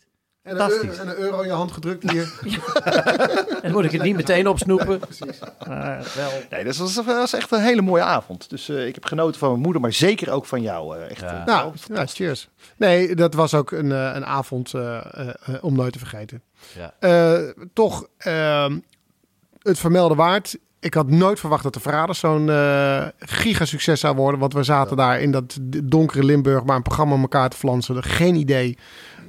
een fantastisch. euro, en een euro in je hand gedrukt [LAUGHS] hier. En dan moet ik het niet meteen opsnoepen. [LAUGHS] Maar wel. Nee, dat was, dat was echt een hele mooie avond. Dus eh, ik heb genoten van mijn moeder, maar zeker ook van jou. eh, echt, Ja. eh, nou, ja, cheers. Nee, dat was ook een, eh, een avond eh, eh, eh, om nooit te vergeten. Ja. Eh, toch ehm, het vermelden waard. Ik had nooit verwacht dat de Verraders zo'n eh gigasucces zou worden. Want we zaten daar in dat donkere Limburg maar een programma elkaar te flansen. Geen idee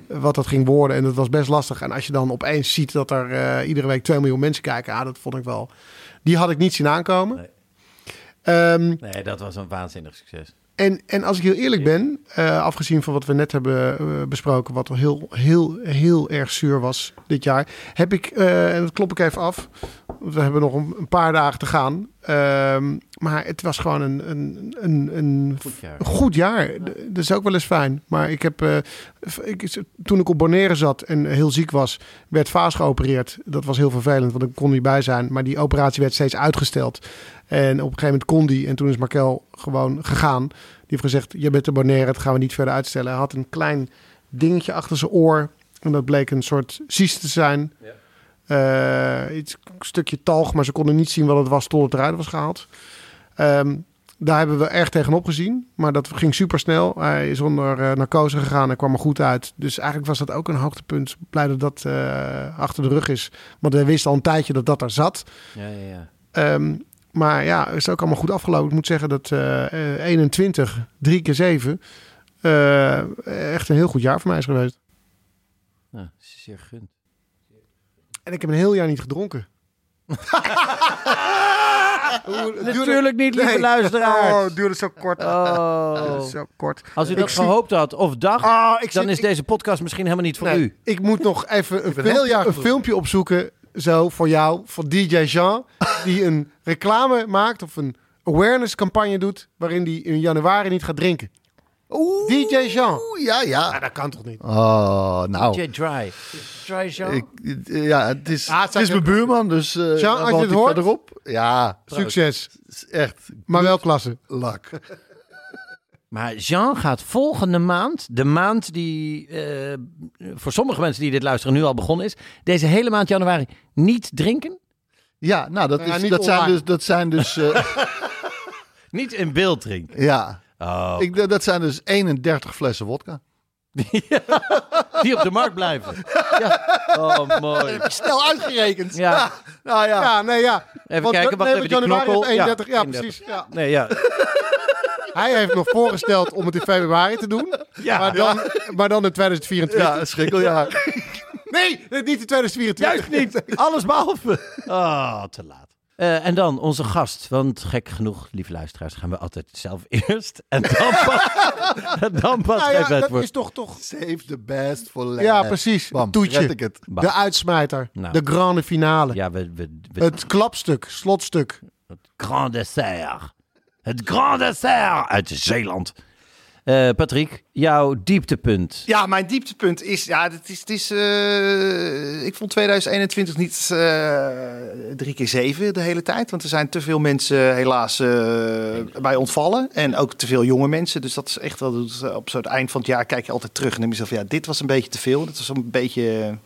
wat dat ging worden. En dat was best lastig. En als je dan opeens ziet dat er eh, iedere week 2 miljoen mensen kijken. Ah, dat vond ik wel... Die had ik niet zien aankomen. Nee. Ehm, Nee, dat was een waanzinnig succes. En, en als ik heel eerlijk ben, eh, afgezien van wat we net hebben eh, besproken, wat heel, heel, heel erg zuur was dit jaar, heb ik, eh, en dat klop ik even af, want we hebben nog een, een paar dagen te gaan, ehm, maar het was gewoon een, een, een, een Goed jaar. goed Dat is ook wel eens fijn. Maar ik heb, eh, ik, toen ik op Bonaire zat en heel ziek was, werd Vaas geopereerd. Dat was heel vervelend, want ik kon niet bij zijn. Maar die operatie werd steeds uitgesteld. En op een gegeven moment kon die. En toen is Markel gewoon gegaan. Die heeft gezegd, je bent op Bonaire, dat gaan we niet verder uitstellen. Hij had een klein dingetje achter zijn oor. En dat bleek een soort cyst te zijn. Eh, iets, een stukje talg, maar ze konden niet zien wat het was tot het eruit was gehaald. Ehm, daar hebben we erg tegenop gezien. Maar dat ging super snel. Hij is onder eh, narcose gegaan en kwam er goed uit. Dus eigenlijk was dat ook een hoogtepunt. Blij dat dat eh, achter de rug is. Want we wisten al een tijdje dat dat er zat. Ja, ja, ja. Ehm, maar ja, is ook allemaal goed afgelopen. Ik moet zeggen dat eh, 21, 3 keer 7... eh, echt een heel goed jaar voor mij is geweest. Nou, zeer gunt. En ik heb een heel jaar niet gedronken. [LAUGHS] Natuurlijk niet, lieve Nee. luisteraars. Oh, het duurde zo kort. Oh. Zo kort. Als u Ik dat zie- gehoopt had of dacht, Ah, ik dan is ik- deze podcast misschien helemaal niet voor Nee, u. Ik moet nog even een, filmpje, een filmpje opzoeken. Zo voor jou, voor DJ Jean. Die een reclame maakt of een awareness campagne doet. Waarin hij in januari niet gaat drinken. Oeh, DJ Jean. ja, ja. dat kan toch niet? Oh, nou. J Dry. Dry Jean. Ik, ja, het is, Ah, het het zijn is mijn buurman, dus eh Jean, als je woont het hoort- verderop. Ja, Succes. het is echt Maar wel klasse. lak. [LAUGHS] Maar Jean gaat volgende maand, de maand die eh, voor sommige mensen die dit luisteren nu al begonnen is, deze hele maand januari niet drinken. Ja, nou, dat, Ja, is, niet dat, zijn online. dus, dat zijn dus, eh, [LAUGHS] Niet in beeld drinken. ja, Oh, ik, dat zijn dus 31 flessen wodka. [LAUGHS] die op de markt blijven. Ja. Oh, mooi. Snel uitgerekend. Ja, Nou ja, Ja, nee, ja. even Want- kijken, wacht nee, even, die knokkel. heeft 31. Ja, 31. precies. Ja. Nee, ja. [LAUGHS] Hij heeft nog voorgesteld om het in februari te doen. Ja. maar, dan, maar dan in 2024. ja, een schrikkeljaar. Nee, niet in 2024. Juist niet. Alles behalve. Ah, te laat. Eh, en dan onze gast. Want gek genoeg, lieve luisteraars, gaan we altijd zelf [LAUGHS] eerst. En dan pas, en [LAUGHS] dan pas Nou ja, het dat woord. is toch, toch Save the best for last. Ja, precies. Bam, Toetje. red ik het. Bam. de uitsmijter. Nou. De grande finale. Ja, we, we, we, Het klapstuk, slotstuk. Grand dessert. Het Grand dessert uit Zeeland. Eh, Patrick, jouw dieptepunt. Ja, mijn dieptepunt is, ja, het is, het is eh, ik vond 2021 niet eh, drie keer zeven de hele tijd. Want er zijn te veel mensen helaas bij ontvallen. En ook te veel jonge mensen. Dus dat is echt wel, dat op zo'n eind van het jaar kijk je altijd terug. En dan denk je zelf, ja, dit was een beetje te veel. Dit was een beetje...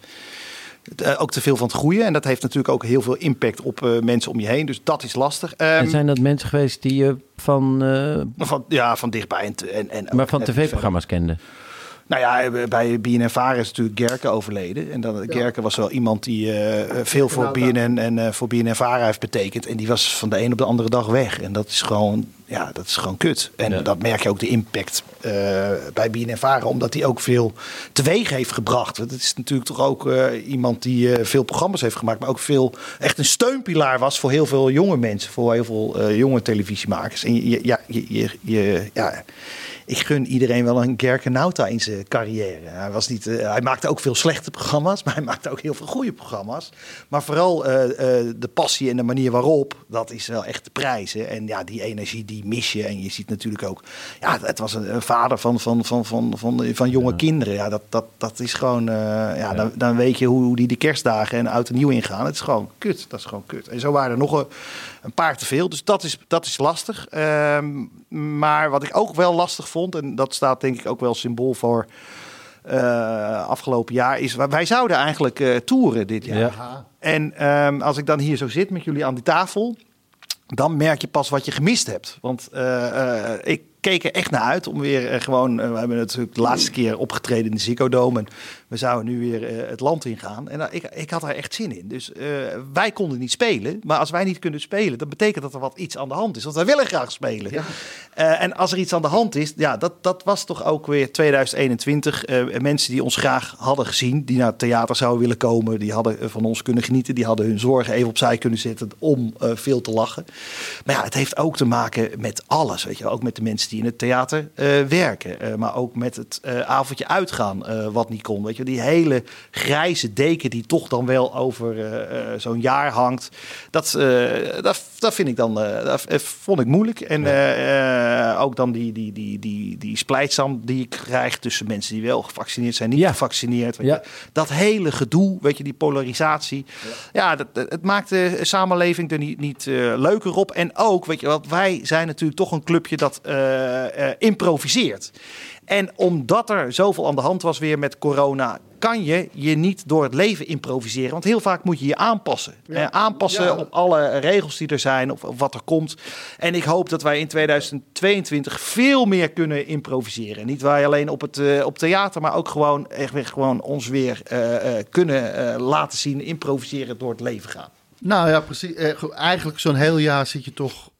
eh, ook te veel van het goede. En dat heeft natuurlijk ook heel veel impact op eh, mensen om je heen. Dus dat is lastig. Ehm, En zijn dat mensen geweest die je van, eh, van, ja, van dichtbij. En, en, en maar van tv-programma's kende? nou ja, bij BNN Vara is natuurlijk Gerke overleden. En dan, Gerke was wel iemand die eh, veel voor BNN en eh, voor BNN Vara heeft betekend. En die was van de een op de andere dag weg. En dat is gewoon, ja, dat is gewoon kut. En Ja. dat merk je ook de impact eh, bij BNN Vara. Omdat hij ook veel teweeg heeft gebracht. Want het is natuurlijk toch ook eh, iemand die eh, veel programma's heeft gemaakt. Maar ook veel, echt een steunpilaar was voor heel veel jonge mensen. Voor heel veel jonge televisiemakers. En je- ja, je, je, je- ja, ik gun iedereen wel een Gerke Nauta in zijn carrière. Hij, was niet, eh, hij maakte ook veel slechte programma's, [LAUGHS] maar hij maakte ook heel veel goede programma's. Maar vooral eh, eh, de passie en de manier waarop, dat is wel echt de prijs. hè. En ja, die energie, die mis je. En je ziet natuurlijk ook, ja, het was een, een vader van, van, van, van, van, van jonge kinderen. Ja, dat, dat, dat is gewoon, eh, ja, Dan, dan weet je hoe, hoe die de kerstdagen en oud en nieuw ingaan. Het is gewoon kut, dat is gewoon kut. En zo waren er nog een, een paar te veel. Dus dat is, dat is lastig. Ehm, maar wat ik ook wel lastig vond, en dat staat denk ik ook wel symbool voor eh, afgelopen jaar, is wij zouden eigenlijk eh toeren dit jaar. Ja. En ehm, als ik dan hier zo zit met jullie aan die tafel, dan merk je pas wat je gemist hebt. Want eh, ik keek er echt naar uit om weer gewoon... we hebben natuurlijk de laatste keer opgetreden in de Ziggo Dome... en we zouden nu weer eh, het land ingaan. En eh, ik, ik had er echt zin in. Dus eh, wij konden niet spelen. Maar als wij niet kunnen spelen, dan betekent dat er wat iets aan de hand is. Want wij willen graag spelen. En als er iets aan de hand is, ja, dat, dat was toch ook weer 2021. Eh, mensen die ons graag hadden gezien, die naar het theater zouden willen komen, die hadden van ons kunnen genieten, die hadden hun zorgen even opzij kunnen zetten om veel te lachen. Maar ja, het heeft ook te maken met alles, weet je, ook met de mensen die in het theater werken, maar ook met het avondje uitgaan, wat niet kon, weet je, die hele grijze deken die toch dan wel over eh, eh, zo'n jaar hangt, dat, eh, dat dat vind ik dan, dat vond ik moeilijk. En ook dan die, die, die, die, die splijtsam die ik krijg tussen mensen die wel gevaccineerd zijn, niet Ja. gevaccineerd. Weet Ja. je. Dat hele gedoe, weet je, die polarisatie. Ja, dat, het maakt de samenleving er niet, niet leuker op. En ook, weet je wat, wij zijn natuurlijk toch een clubje dat improviseert. En omdat er zoveel aan de hand was weer met corona, kan je je niet door het leven improviseren. Want heel vaak moet je je aanpassen. Eh, aanpassen op alle regels die er zijn, of, of wat er komt. En ik hoop dat wij in 2022 veel meer kunnen improviseren. Niet wij alleen op het eh, op theater, maar ook gewoon, echt weer gewoon ons weer eh, kunnen laten zien, improviseren door het leven gaan. Nou ja, precies. Eigenlijk zo'n heel jaar zit je toch...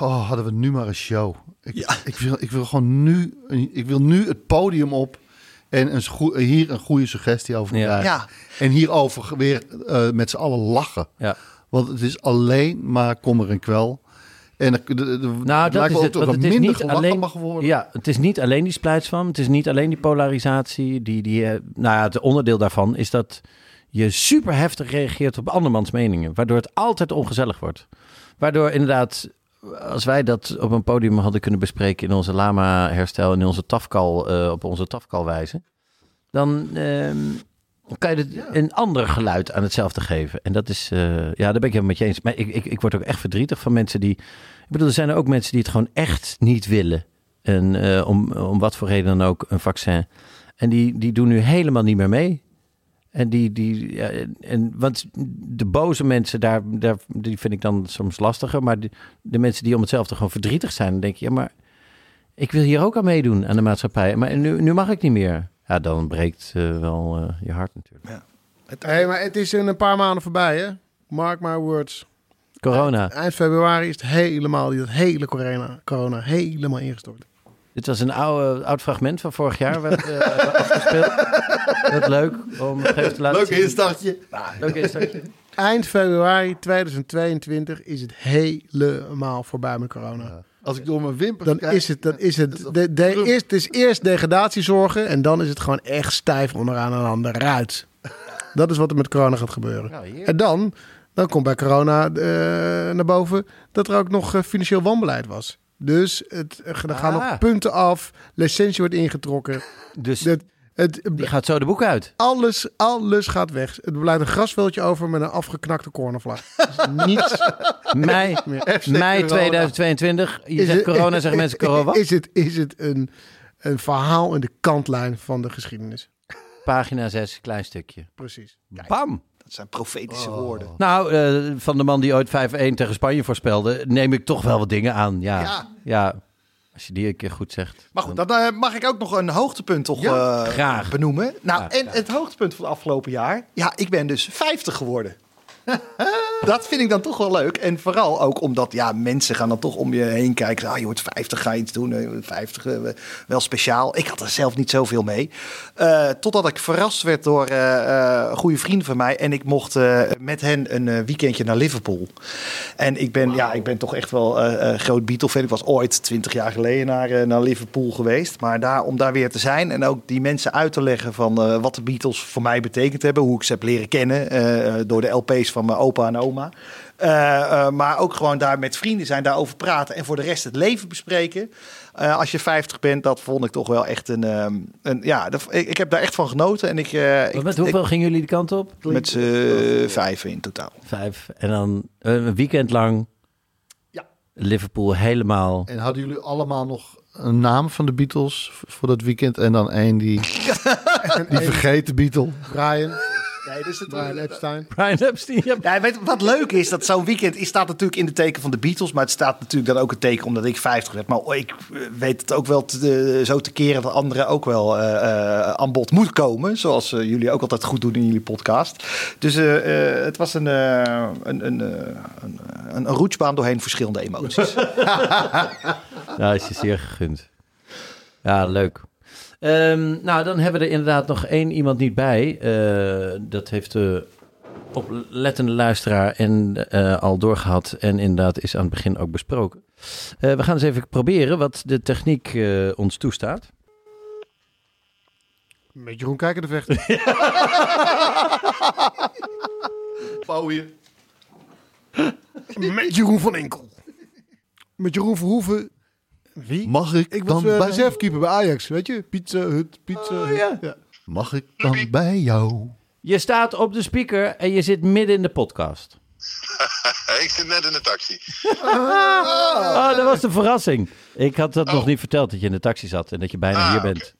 Oh, hadden we nu maar een show. Ik, Ja. ik, wil, ik wil gewoon nu... een- Ik wil nu het podium op en een, hier een goede suggestie over Ja. krijgen. Ja. En hierover weer eh, met z'n allen lachen. Ja. Want het is alleen maar kommer en kwel. En de, de, de, Nou, het dat lijkt is het. Want het is niet alleen. mag worden. Ja, het is niet alleen die splijtswam. Het is niet alleen die polarisatie. Die, die, eh, nou ja, het onderdeel daarvan is dat je super heftig reageert op andermans meningen. Waardoor het altijd ongezellig wordt. Waardoor inderdaad, als wij dat op een podium hadden kunnen bespreken in onze lama-herstel en in onze tafkal, eh, op onze tafkalwijze, dan ehm, kan je het een ander geluid aan hetzelfde geven. En dat is, eh, ja, daar ben ik helemaal met je eens. Maar ik, ik, ik word ook echt verdrietig van mensen die, ik bedoel, er zijn er ook mensen die het gewoon echt niet willen. En eh, om, om wat voor reden dan ook, een vaccin. En die, die doen nu helemaal niet meer mee. En die, die ja, en, want de boze mensen, daar, daar, die vind ik dan soms lastiger. Maar de, de mensen die om hetzelfde gewoon verdrietig zijn, dan denk je, ja, maar ik wil hier ook aan meedoen aan de maatschappij. Maar nu, nu mag ik niet meer. Ja, dan breekt eh, wel eh, je hart natuurlijk. Hey, maar het is in een paar maanden voorbij, hè? Mark my words. Corona. Eind februari is het helemaal, dat hele corona, corona helemaal ingestort. Dit was een oude, oud fragment van vorig jaar. Werd, eh, afgespeeld. Dat leuk om even te laten Leuk zien. instartje. Leuk instartje. Eind februari 2022 is het helemaal voorbij met corona. Als ik door mijn wimpers Dan kijk... is het, dan is het, de, de, eerst, het is eerst degradatiezorgen en dan is het gewoon echt stijf onderaan en aan de ruit. Dat is wat er met corona gaat gebeuren. En dan, dan komt bij corona eh, naar boven dat er ook nog eh, financieel wanbeleid was. Dus het, er gaan Ah. nog punten af, licentie wordt ingetrokken. Dus Het, het, die gaat zo de boek uit. alles, alles gaat weg. Het blijft een grasveldje over met een afgeknakte cornervlag. Dus niets [LAUGHS] Mei, mei 2022. Je zegt het- corona, zeggen [LAUGHS] mensen corona. Is het, is het een, een verhaal in de kantlijn van de geschiedenis? Pagina 6, klein stukje. Precies. Bam! Dat zijn profetische woorden. Nou, eh, van de man die ooit 5-1 tegen Spanje voorspelde, neem ik toch wel wat dingen aan. Ja, ja. Ja. als je die een keer goed zegt. Maar goed, dan eh, mag ik ook nog een hoogtepunt toch eh, graag. benoemen. Nou, Graag, en graag. het hoogtepunt van het afgelopen jaar. Ja, ik ben dus 50 geworden. [LAUGHS] dat vind ik dan toch wel leuk. En vooral ook omdat ja, mensen gaan dan toch om je heen kijken. Ah, je wordt 50, ga je iets doen. Eh, 50, eh, wel speciaal. Ik had er zelf niet zoveel mee. Eh, totdat ik verrast werd door eh, eh, goede vrienden van mij. En ik mocht met hen een weekendje naar Liverpool. En ik ben, ja, ik ben toch echt wel groot Beatle-fan. Ik was ooit 20 jaar geleden naar, naar Liverpool geweest. Maar daar, om daar weer te zijn en ook die mensen uit te leggen van wat de Beatles voor mij betekend hebben. Hoe ik ze heb leren kennen door de LP's van mijn opa en oma. Eh, eh, maar ook gewoon daar met vrienden zijn, daarover praten en voor de rest het leven bespreken. Eh, als je 50 bent, dat vond ik toch wel echt een. ehm, een ja, dat, ik, ik heb daar echt van genoten. En ik, eh, ik, met hoeveel gingen jullie die kant op? met z'n vijven in totaal. Vijf. En dan een weekend lang Ja. Liverpool helemaal. En hadden jullie allemaal nog een naam van de Beatles voor dat weekend? En dan één die, [LAUGHS] die vergeten Beatle. Brian, Nee, dus het, Brian Epstein. Brian Epstein. ja. Ja, weet, wat leuk is, dat zo'n weekend is, staat natuurlijk in de teken van de Beatles. Maar het staat natuurlijk dan ook een teken omdat ik 50 werd. Maar ik weet het ook wel te, zo te keren dat anderen ook wel eh, eh, aan bod moet komen. Zoals eh, jullie ook altijd goed doen in jullie podcast. Dus eh, eh, het was een, eh, een, een, een, een, een roetsbaan doorheen verschillende emoties. [LAUGHS] Nou, is je zeer gegund. Ja, leuk. Ehm, nou, dan hebben we er inderdaad nog één iemand niet bij. Eh, dat heeft de oplettende luisteraar en, eh, al doorgehad. En inderdaad is aan het begin ook besproken. Eh, we gaan eens even proberen wat de techniek eh, ons toestaat. Met Jeroen Kijken de vechten. Pauwje. Met Jeroen van Enkel. Met Jeroen Verhoeven. Wie? Mag ik, Ik was dan eh, bij... reservekeeper bij Ajax, weet je? Pizza Hut, Pizza Hut. ja. Ja. Mag ik dan bij jou? Je staat op de speaker en je zit midden in de podcast. [LAUGHS] ik zit net in de taxi. Oh, dat was de verrassing. Ik had dat nog niet verteld dat je in de taxi zat en dat je bijna Ah, hier bent.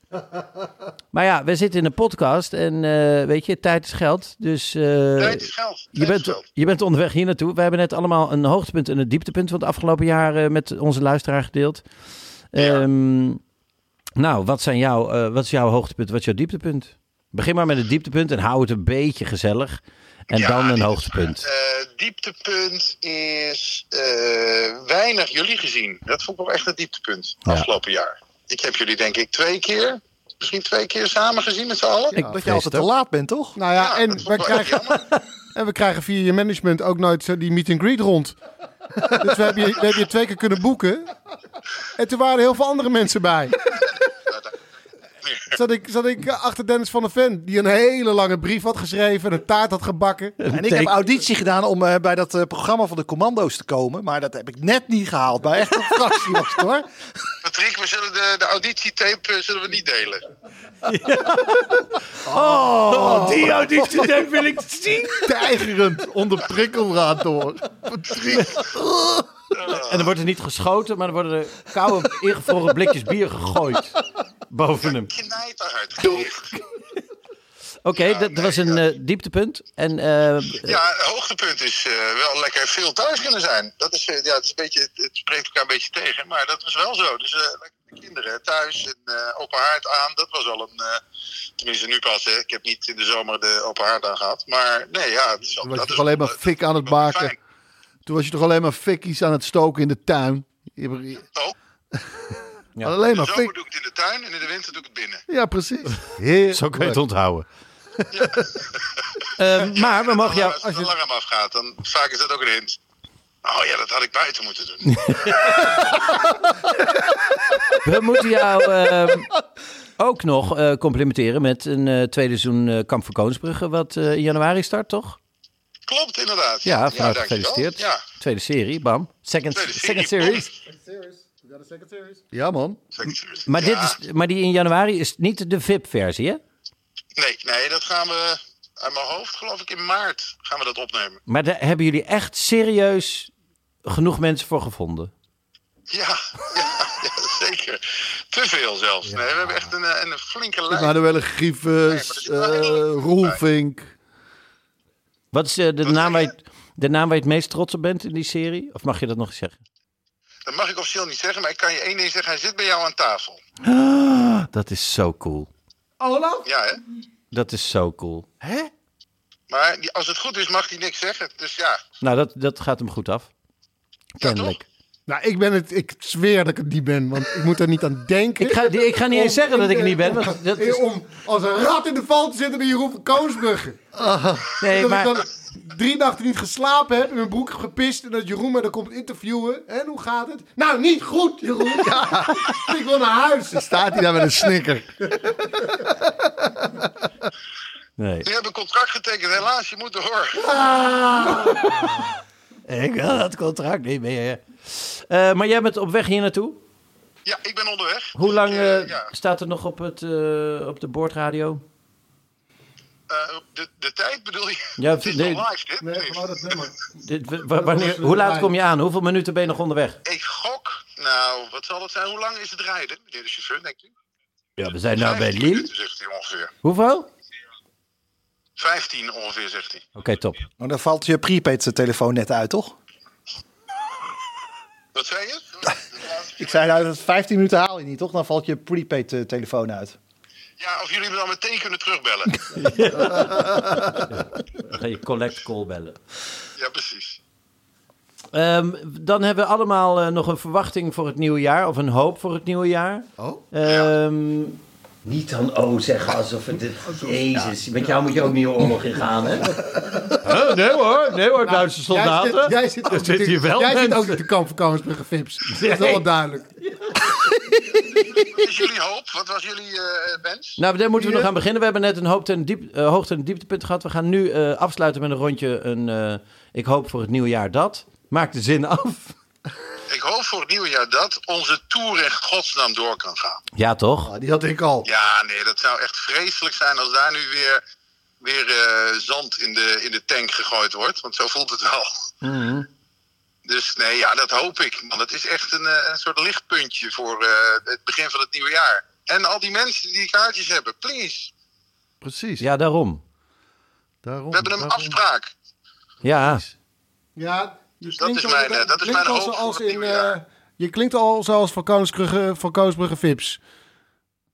Maar ja, we zitten in een podcast en eh, weet je, tijd is geld. Dus eh, Tijd is geld. je, Tijd is bent, geld. je bent onderweg hier naartoe. We hebben net allemaal een hoogtepunt en een dieptepunt van het afgelopen jaar eh, met onze luisteraar gedeeld. Ja. Ehm, nou, wat, zijn jouw, eh, wat is jouw hoogtepunt? Wat is jouw dieptepunt? Begin maar met het dieptepunt en hou het een beetje gezellig. En Ja, dan een hoogtepunt. Eh, dieptepunt is eh, weinig jullie gezien. Dat vond ik wel echt het dieptepunt Ja. afgelopen jaar. Ik heb jullie denk ik twee keer, misschien twee keer samen gezien met z'n allen. Ik Dat je altijd het te laat bent, toch? Nou ja, Ja, en, we krijgen, [LAUGHS] en we krijgen via je management ook nooit zo die meet and greet rond. [LAUGHS] Dus we hebben, je, we hebben je twee keer kunnen boeken. En toen waren er heel veel andere mensen bij. Zat ik, zat ik achter Dennis van der Ven, die een hele lange brief had geschreven en een taart had gebakken. En ik heb auditie gedaan om eh, bij dat eh, programma van de commando's te komen. Maar dat heb ik net niet gehaald. Maar echt een fractie was het hoor. Patrick, we zullen de, de auditietape eh, zullen we niet delen. Oh, die auditie wil ik zien. Tijgerend onder prikkeldraad door. [LAUGHS] En dan wordt er niet geschoten, maar dan worden er koude, ingevroren blikjes bier gegooid boven hem. Knijterhard. Oké, dat was een eh, dieptepunt. En eh, Ja, het hoogtepunt is eh, wel lekker veel thuis kunnen zijn. Dat is, eh, ja, het, is een beetje, het spreekt elkaar een beetje tegen, maar dat was wel zo. Dus eh, lekker de kinderen thuis en eh, open haard aan, dat was al een... eh, tenminste nu pas, hè. Ik heb niet in de zomer de open haard aan gehad. Maar nee, ja, het is was dat is toch alleen maar wel, fik aan het maken. Toen was je toch alleen maar fikkies aan het stoken in de tuin. Je [LAUGHS] Oh, Ja. Alleen in maar de zomer fik. doe ik het in de tuin en in de winter doe ik het binnen. Ja, precies. Heerlijk. zo kun je het onthouden. [LAUGHS] Eh, maar we mogen jou... als Als het je, alarm afgaat, dan vaak is dat ook een hint. Oh ja, dat had ik buiten moeten doen. [LAUGHS] we moeten jou ehm, ook nog eh, complimenteren met een eh, tweede seizoen eh, Kamp van Koningsbrugge, wat eh, in januari start, toch? Klopt, inderdaad. Ja, gefeliciteerd. Ja, Tweede serie, bam. Second, tweede second serie. series. Ja, man. Maar, dit Ja. is, maar die in januari is niet de VIP-versie, hè? Nee, nee, dat gaan we uit mijn hoofd, geloof ik, in maart gaan we dat opnemen. Maar daar hebben jullie echt serieus genoeg mensen voor gevonden? Ja, [LAUGHS] ja, ja zeker. Te veel zelfs. Nee, we hebben echt een, eh, een flinke lijn. Manuelle Grievers, Nee, wel eh Roelvink. Wat is eh, de, Wat naam waar je, de naam waar je het meest trots op bent in die serie? Of mag je dat nog eens zeggen? Dat mag ik officieel niet zeggen, maar ik kan je één ding zeggen. Hij zit bij jou aan tafel. Ah, dat is zo cool. Ja, hè? Dat is zo cool. Maar die- als het goed is, mag hij niks zeggen. Dus ja, Nou, dat, dat gaat hem goed af. Kennelijk. Nou, ik ben het, ik zweer dat ik het niet ben, want ik moet er niet aan denken. Ik ga, ik ga niet eens zeggen dat ik het niet ben. Want dat is, Om als een rat in de val te zitten bij Jeroen van Koonsbrugge. nee, dat maar, ik dan drie nachten niet geslapen heb, in mijn broek heb gepist en dat Jeroen me dan komt interviewen. En hoe gaat het? Nou, niet goed, Jeroen. [LAUGHS] ik wil naar huis. Staat hij daar met een snicker? nee. je hebt een contract getekend. Helaas, je moet door. Ik wil dat contract niet meer. Eh, maar jij bent op weg hier naartoe. Ja, ik ben onderweg. Hoe lang eh, eh, ja, staat er nog op, het, eh, op de boordradio? eh, de, de tijd bedoel je? Ja, [LAUGHS] het is nee. nog live, dit? Nee, Nee. gewoon dat nummer. [LAUGHS] Dit, wanneer, hoe laat kom je aan? Hoeveel minuten ben je nog onderweg? Ik gok, nou, wat zal het zijn? Hoe lang is het rijden, meneer de chauffeur, denk u? Ja, we zijn nou bij 15 Lille. minuten, zegt hij ongeveer. Hoeveel? 15 ongeveer, zegt hij. Oké, top. Maar dan valt je prepaid telefoon net uit, toch? Wat zei je? [LAUGHS] Ik zei nou, dat 15 minuten haal je niet, toch? Dan valt je prepaid eh, telefoon uit. Ja, of jullie me dan meteen kunnen terugbellen. [LAUGHS] Dan ga je collect call bellen. ja, precies. Ehm, dan hebben we allemaal eh, nog een verwachting voor het nieuwe jaar. Of een hoop voor het nieuwe jaar. Oh? Ehm, Niet dan oh zeggen alsof het... Jezus, met jou moet je ook niet de oorlog in gaan, hè? nee hoor, nee hoor, Duitse soldaten. Jij zit, [LAUGHS] jij zit, ook, Er hier wel jij zit ook niet de kamp van Koningsbrugge Vips. Dat is wel duidelijk. [LAUGHS] Wat is jullie hoop? Wat was jullie wens? Nou, daar moeten we nog aan beginnen. We hebben net een hoogte- en, diep, eh, hoogte- en dieptepunt gehad. We gaan nu eh, afsluiten met een rondje. Een, eh, ik hoop voor het nieuwe jaar dat. Maak de zin af. [LAUGHS] Ik hoop voor het nieuwe jaar dat onze tour in godsnaam door kan gaan. Ja, toch? Ah, die had ik al. Ja, nee, dat zou echt vreselijk zijn als daar nu weer, weer eh, zand in de, in de tank gegooid wordt. Want zo voelt het wel. Mhm. Dus nee, ja, dat hoop ik. Man, het is echt een, eh, een soort lichtpuntje voor eh, het begin van het nieuwe jaar. En al die mensen die kaartjes hebben, please. Precies. Ja, daarom. Daarom, We hebben een daarom. afspraak. Ja, Ja, je dat klinkt is al- mijn, eh, dat is mijn hoop in, eh, Je klinkt al zoals van Koningsbrugge, van Koningsbrugge Vips.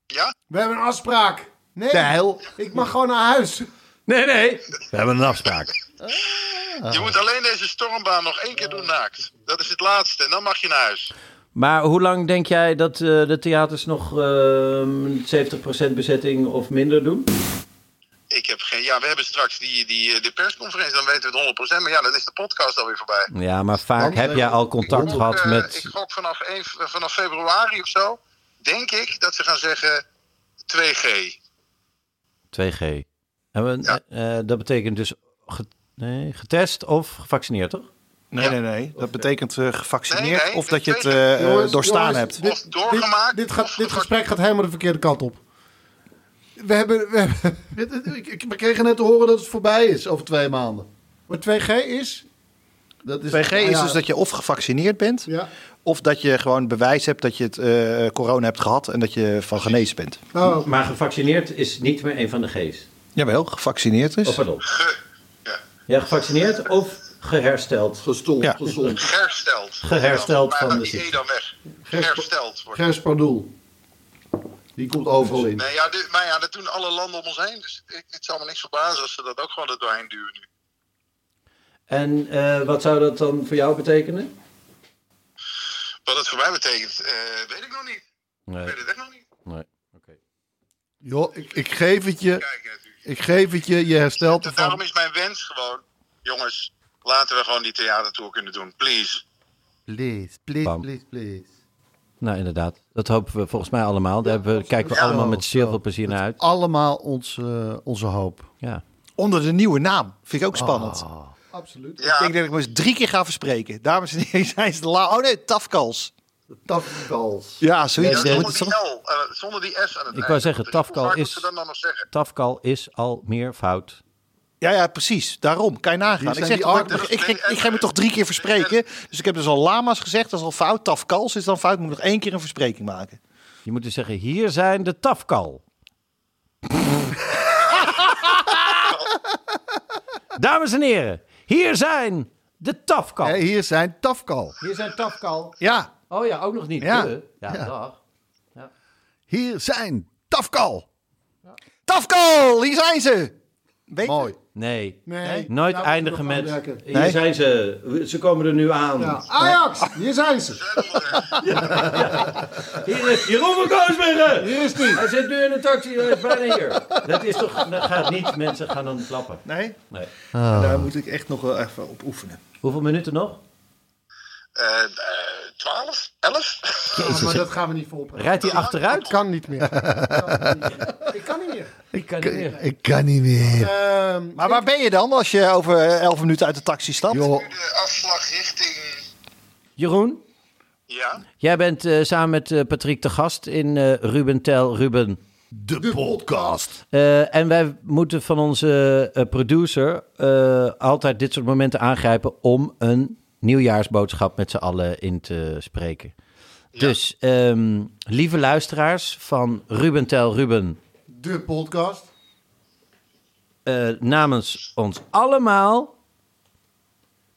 Ja? We hebben een afspraak. Nee, Tijl. ik mag gewoon naar huis. nee, nee. We hebben een afspraak. Je moet alleen deze stormbaan nog één keer doen naakt. Dat is het laatste. En dan mag je naar huis. Maar hoe lang denk jij dat eh, de theaters nog ehm 70% bezetting of minder doen? Ik heb geen... Ja, we hebben straks die, die, eh, de persconferentie. Dan weten we het 100%. Maar ja, dan is de podcast alweer voorbij. Ja, maar vaak heb jij al contact gehad eh, met... Ik gok vanaf, één- vanaf februari of zo. Denk ik dat ze gaan zeggen 2G. 2G. En we, Ja. eh, dat betekent dus ge- nee, getest of gevaccineerd, toch? Nee, nee, nee. Dat betekent eh, gevaccineerd Nee, nee, of dat je het eh, eh, Jongens, doorstaan jongens, hebt. Dit, Of doorgemaakt, Dit, dit, gaat, of dit gesprek gaat helemaal de verkeerde kant op. We hebben... We hebben we kregen net te horen dat het voorbij is over twee maanden. maar 2G is... Dat is, 2G Ah, is ja. dus dat je of gevaccineerd bent, Ja. of dat je gewoon bewijs hebt dat je het eh, corona hebt gehad en dat je van genezen bent. Oh, Maar gevaccineerd is niet meer een van de G's. Jawel, gevaccineerd is. Oh, pardon. ja. Ja, gevaccineerd of gehersteld? Gestold, Ja. gezond. Hersteld. Gehersteld Maar van de ziekte. E dan weg. Hersteld wordt. Die komt overal in. Nee, ja, dit, maar ja, dat doen alle landen om ons heen. Dus ik, het zal me niks verbazen als ze dat ook gewoon er doorheen duwen nu. En eh, wat zou dat dan voor jou betekenen? Wat het voor mij betekent, eh, weet ik nog niet. Ik Nee, weet het echt nog niet. nee. Oké. Joh, ik, ik geef het je. Ik geef het je. Je herstelt Dus daarom ervan. is mijn wens gewoon, jongens, laten we gewoon die theatertour kunnen doen. Please. Please, please, Bam. please, please. Nou, inderdaad. Dat hopen we volgens mij allemaal. Daar we, kijken we Ja. allemaal met zeer veel plezier naar uit. Allemaal onze, onze hoop. Ja. Onder de nieuwe naam. Vind ik ook spannend. absoluut. Ja, Ik denk dat ik me eens drie keer ga verspreken. Dames en heren, [LAUGHS] zijn ze de la... Oh nee, tafkals. Tafkals. Ja, ja, zoiets. zonder die L, eh, zonder die S aan het Ik wou zeggen, tafkal is- dan? Tafkal is al meer fout. Ja, ja, precies. Daarom. Kan je nagaan. Ik, zeg, die toch, arten- ik, ik, ik, ik ga me toch drie keer verspreken. Dus ik heb dus al lama's gezegd. Dat is al fout. Tafkals is dan fout. Moet ik nog één keer een verspreking maken. Je moet dus zeggen, hier zijn de tafkal. [LAUGHS] Dames en heren, hier zijn de tafkal. Hier zijn Tafkal. Hier zijn tafkal. Ja. Oh ja, ook nog niet. Ja. de. Ja, Ja. dag. Hier zijn Tafkal. Tafkal, hier zijn ze. Weet je? Mooi. Nee. Nee. Nooit we eindigen met... Hier Nee? zijn ze. Ze komen er nu aan. Ja. Ajax, hier zijn ze. [LAUGHS] Hier is Jeroen van Koosbergen. Hier is die. Hij zit nu in de taxi. Hij is bijna hier. Dat is toch... Dat gaat niet. Mensen gaan dan klappen. Nee? Nee. Daar moet ik echt nog wel even op oefenen. Hoeveel minuten nog? Eh, 12? 11? Oh, maar dat gaan we niet volbrengen. Rijdt hij achteruit? [LAUGHS] Ik kan niet meer. Ik kan niet meer. Ik kan niet meer. Ik kan niet meer. Ehm, Maar waar ben je dan als je over elf minuten uit de taxi stapt? Joh, de afslag richting... Jeroen, Ja? jij bent eh, samen met eh, Patrick de gast in eh Ruben Tel Ruben. de podcast. Eh, en wij moeten van onze eh, producer eh, altijd dit soort momenten aangrijpen om een nieuwjaarsboodschap met z'n allen in te spreken. Dus, ehm, lieve luisteraars van Ruben Tel Ruben, de podcast. eh, namens ons allemaal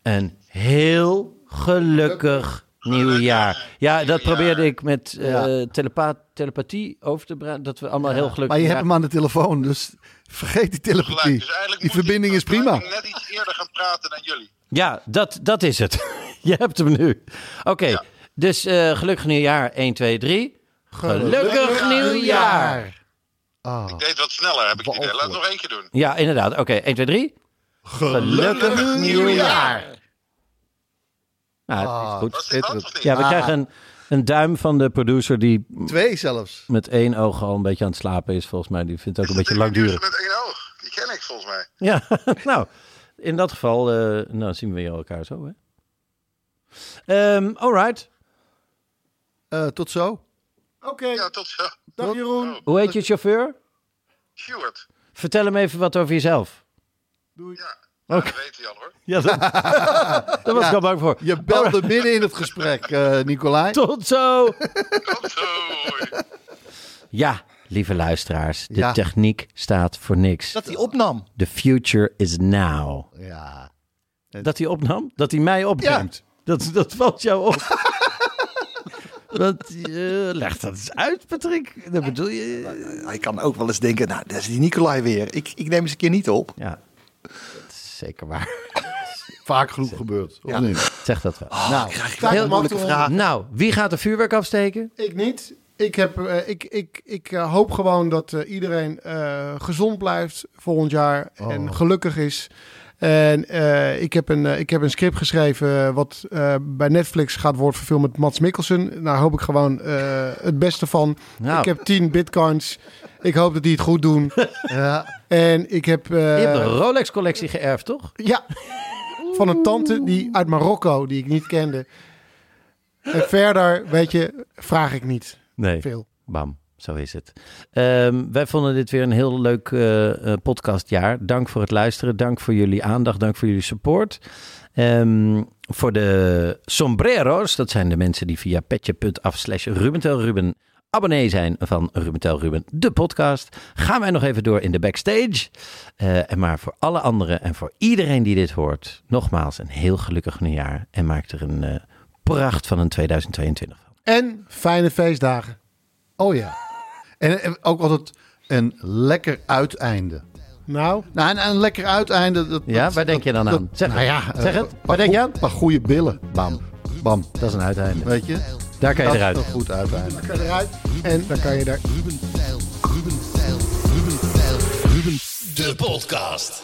een heel gelukkig nieuwjaar. Ja, dat probeerde ik met eh, Ja. telepa- telepathie over te brengen, dat we allemaal heel gelukkig Maar je hebt hem aan de telefoon, dus vergeet die telepathie. Dus Die verbinding ik is prima. net iets eerder gaan praten dan jullie. Ja, dat, dat is het. [LAUGHS] Je hebt hem nu. Oké, dus eh, gelukkig nieuwjaar 1, 2, 3. Gelukkig nieuwjaar. Ah, Ik deed wat sneller, heb ik het idee. Laat het nog één keer doen. Ja, inderdaad. Oké, 1, 2, 3. Gelukkig nieuwjaar. Nou, dat is goed. Was dit schitterend. wat of niet? Ja, we Ah. krijgen een, Een duim van de producer die Twee zelfs. met één oog al een beetje aan het slapen is, volgens mij. Die vindt het ook een beetje langdurig. Met één oog. Die ken ik volgens mij. Ja, [LAUGHS] nou, in dat geval eh, nou, zien we elkaar zo, hè? Ehm all right. Eh, tot zo. Oké, Ja, tot zo. dag Jeroen. Hoe heet je chauffeur? Stuart. Vertel hem even wat over jezelf. Ja. Oké. Dat weet hij al hoor. [LAUGHS] Ja, dat, daar was ik al bang voor. Je belde midden in het gesprek, eh Nicolai. Tot zo! Tot zo. hoi. Ja, lieve luisteraars, de Ja. techniek staat voor niks. Dat hij opnam. The future is now. Ja. Dat hij opnam? Dat hij mij opneemt? Dat, dat valt jou op. [LAUGHS] Want, eh, leg dat eens uit, Patrick. Dat bedoel je? Hij kan ook wel eens denken, nou, dat is die Nicolai weer. Ik, ik neem eens een keer niet op. Ja, dat is zeker waar. [LAUGHS] Vaak genoeg gebeurd. Of niet? Zeg dat wel. Nou, Krijg ik Heel heel moeilijke vragen. Nou, wie gaat de vuurwerk afsteken? Ik niet. Ik, heb, eh, ik, ik, ik eh, hoop gewoon dat eh, iedereen gezond blijft volgend jaar en gelukkig is. En ik, heb een, ik heb een script geschreven wat bij Netflix gaat worden verfilmd met Mats Mikkelsen. Daar hoop ik gewoon het beste van. Nou. Ik heb 10 bitcoins. Ik hoop dat die het goed doen. [LAUGHS] ja. En ik heb... Je hebt een Rolex-collectie geërfd, toch? Ja, van een tante die uit Marokko, die ik niet kende. En verder, weet je, vraag ik niet Nee. veel. Bam, zo is het. Ehm, wij vonden dit weer een heel leuk eh, eh, podcastjaar. Dank voor het luisteren. Dank voor jullie aandacht. Dank voor jullie support. Ehm, voor de sombrero's, dat zijn de mensen die via petje.af slash rubentelruben abonnee zijn van Rubentel Ruben, de podcast. Gaan wij nog even door in de backstage. Eh, en maar voor alle anderen en voor iedereen die dit hoort, nogmaals een heel gelukkig nieuwjaar. En maak er een eh, pracht van een 2022 van. En fijne feestdagen. Oh ja. En, en ook altijd een lekker uiteinde. Nou, Nou, en een lekker uiteinde. Dat, Ja, dat- waar denk je dan dat- aan? Zeg nou het. ja, Zeg eh, het. paar Waar denk je aan? Een paar goede billen. Bam. Bam. Dat is een uiteinde. Weet je? Daar kan je Dat eruit. is een goed uiteinde. kan eruit. En dan kan je daar... Ruben Tijl, Ruben Tijl, Ruben Tijl, Ruben De podcast.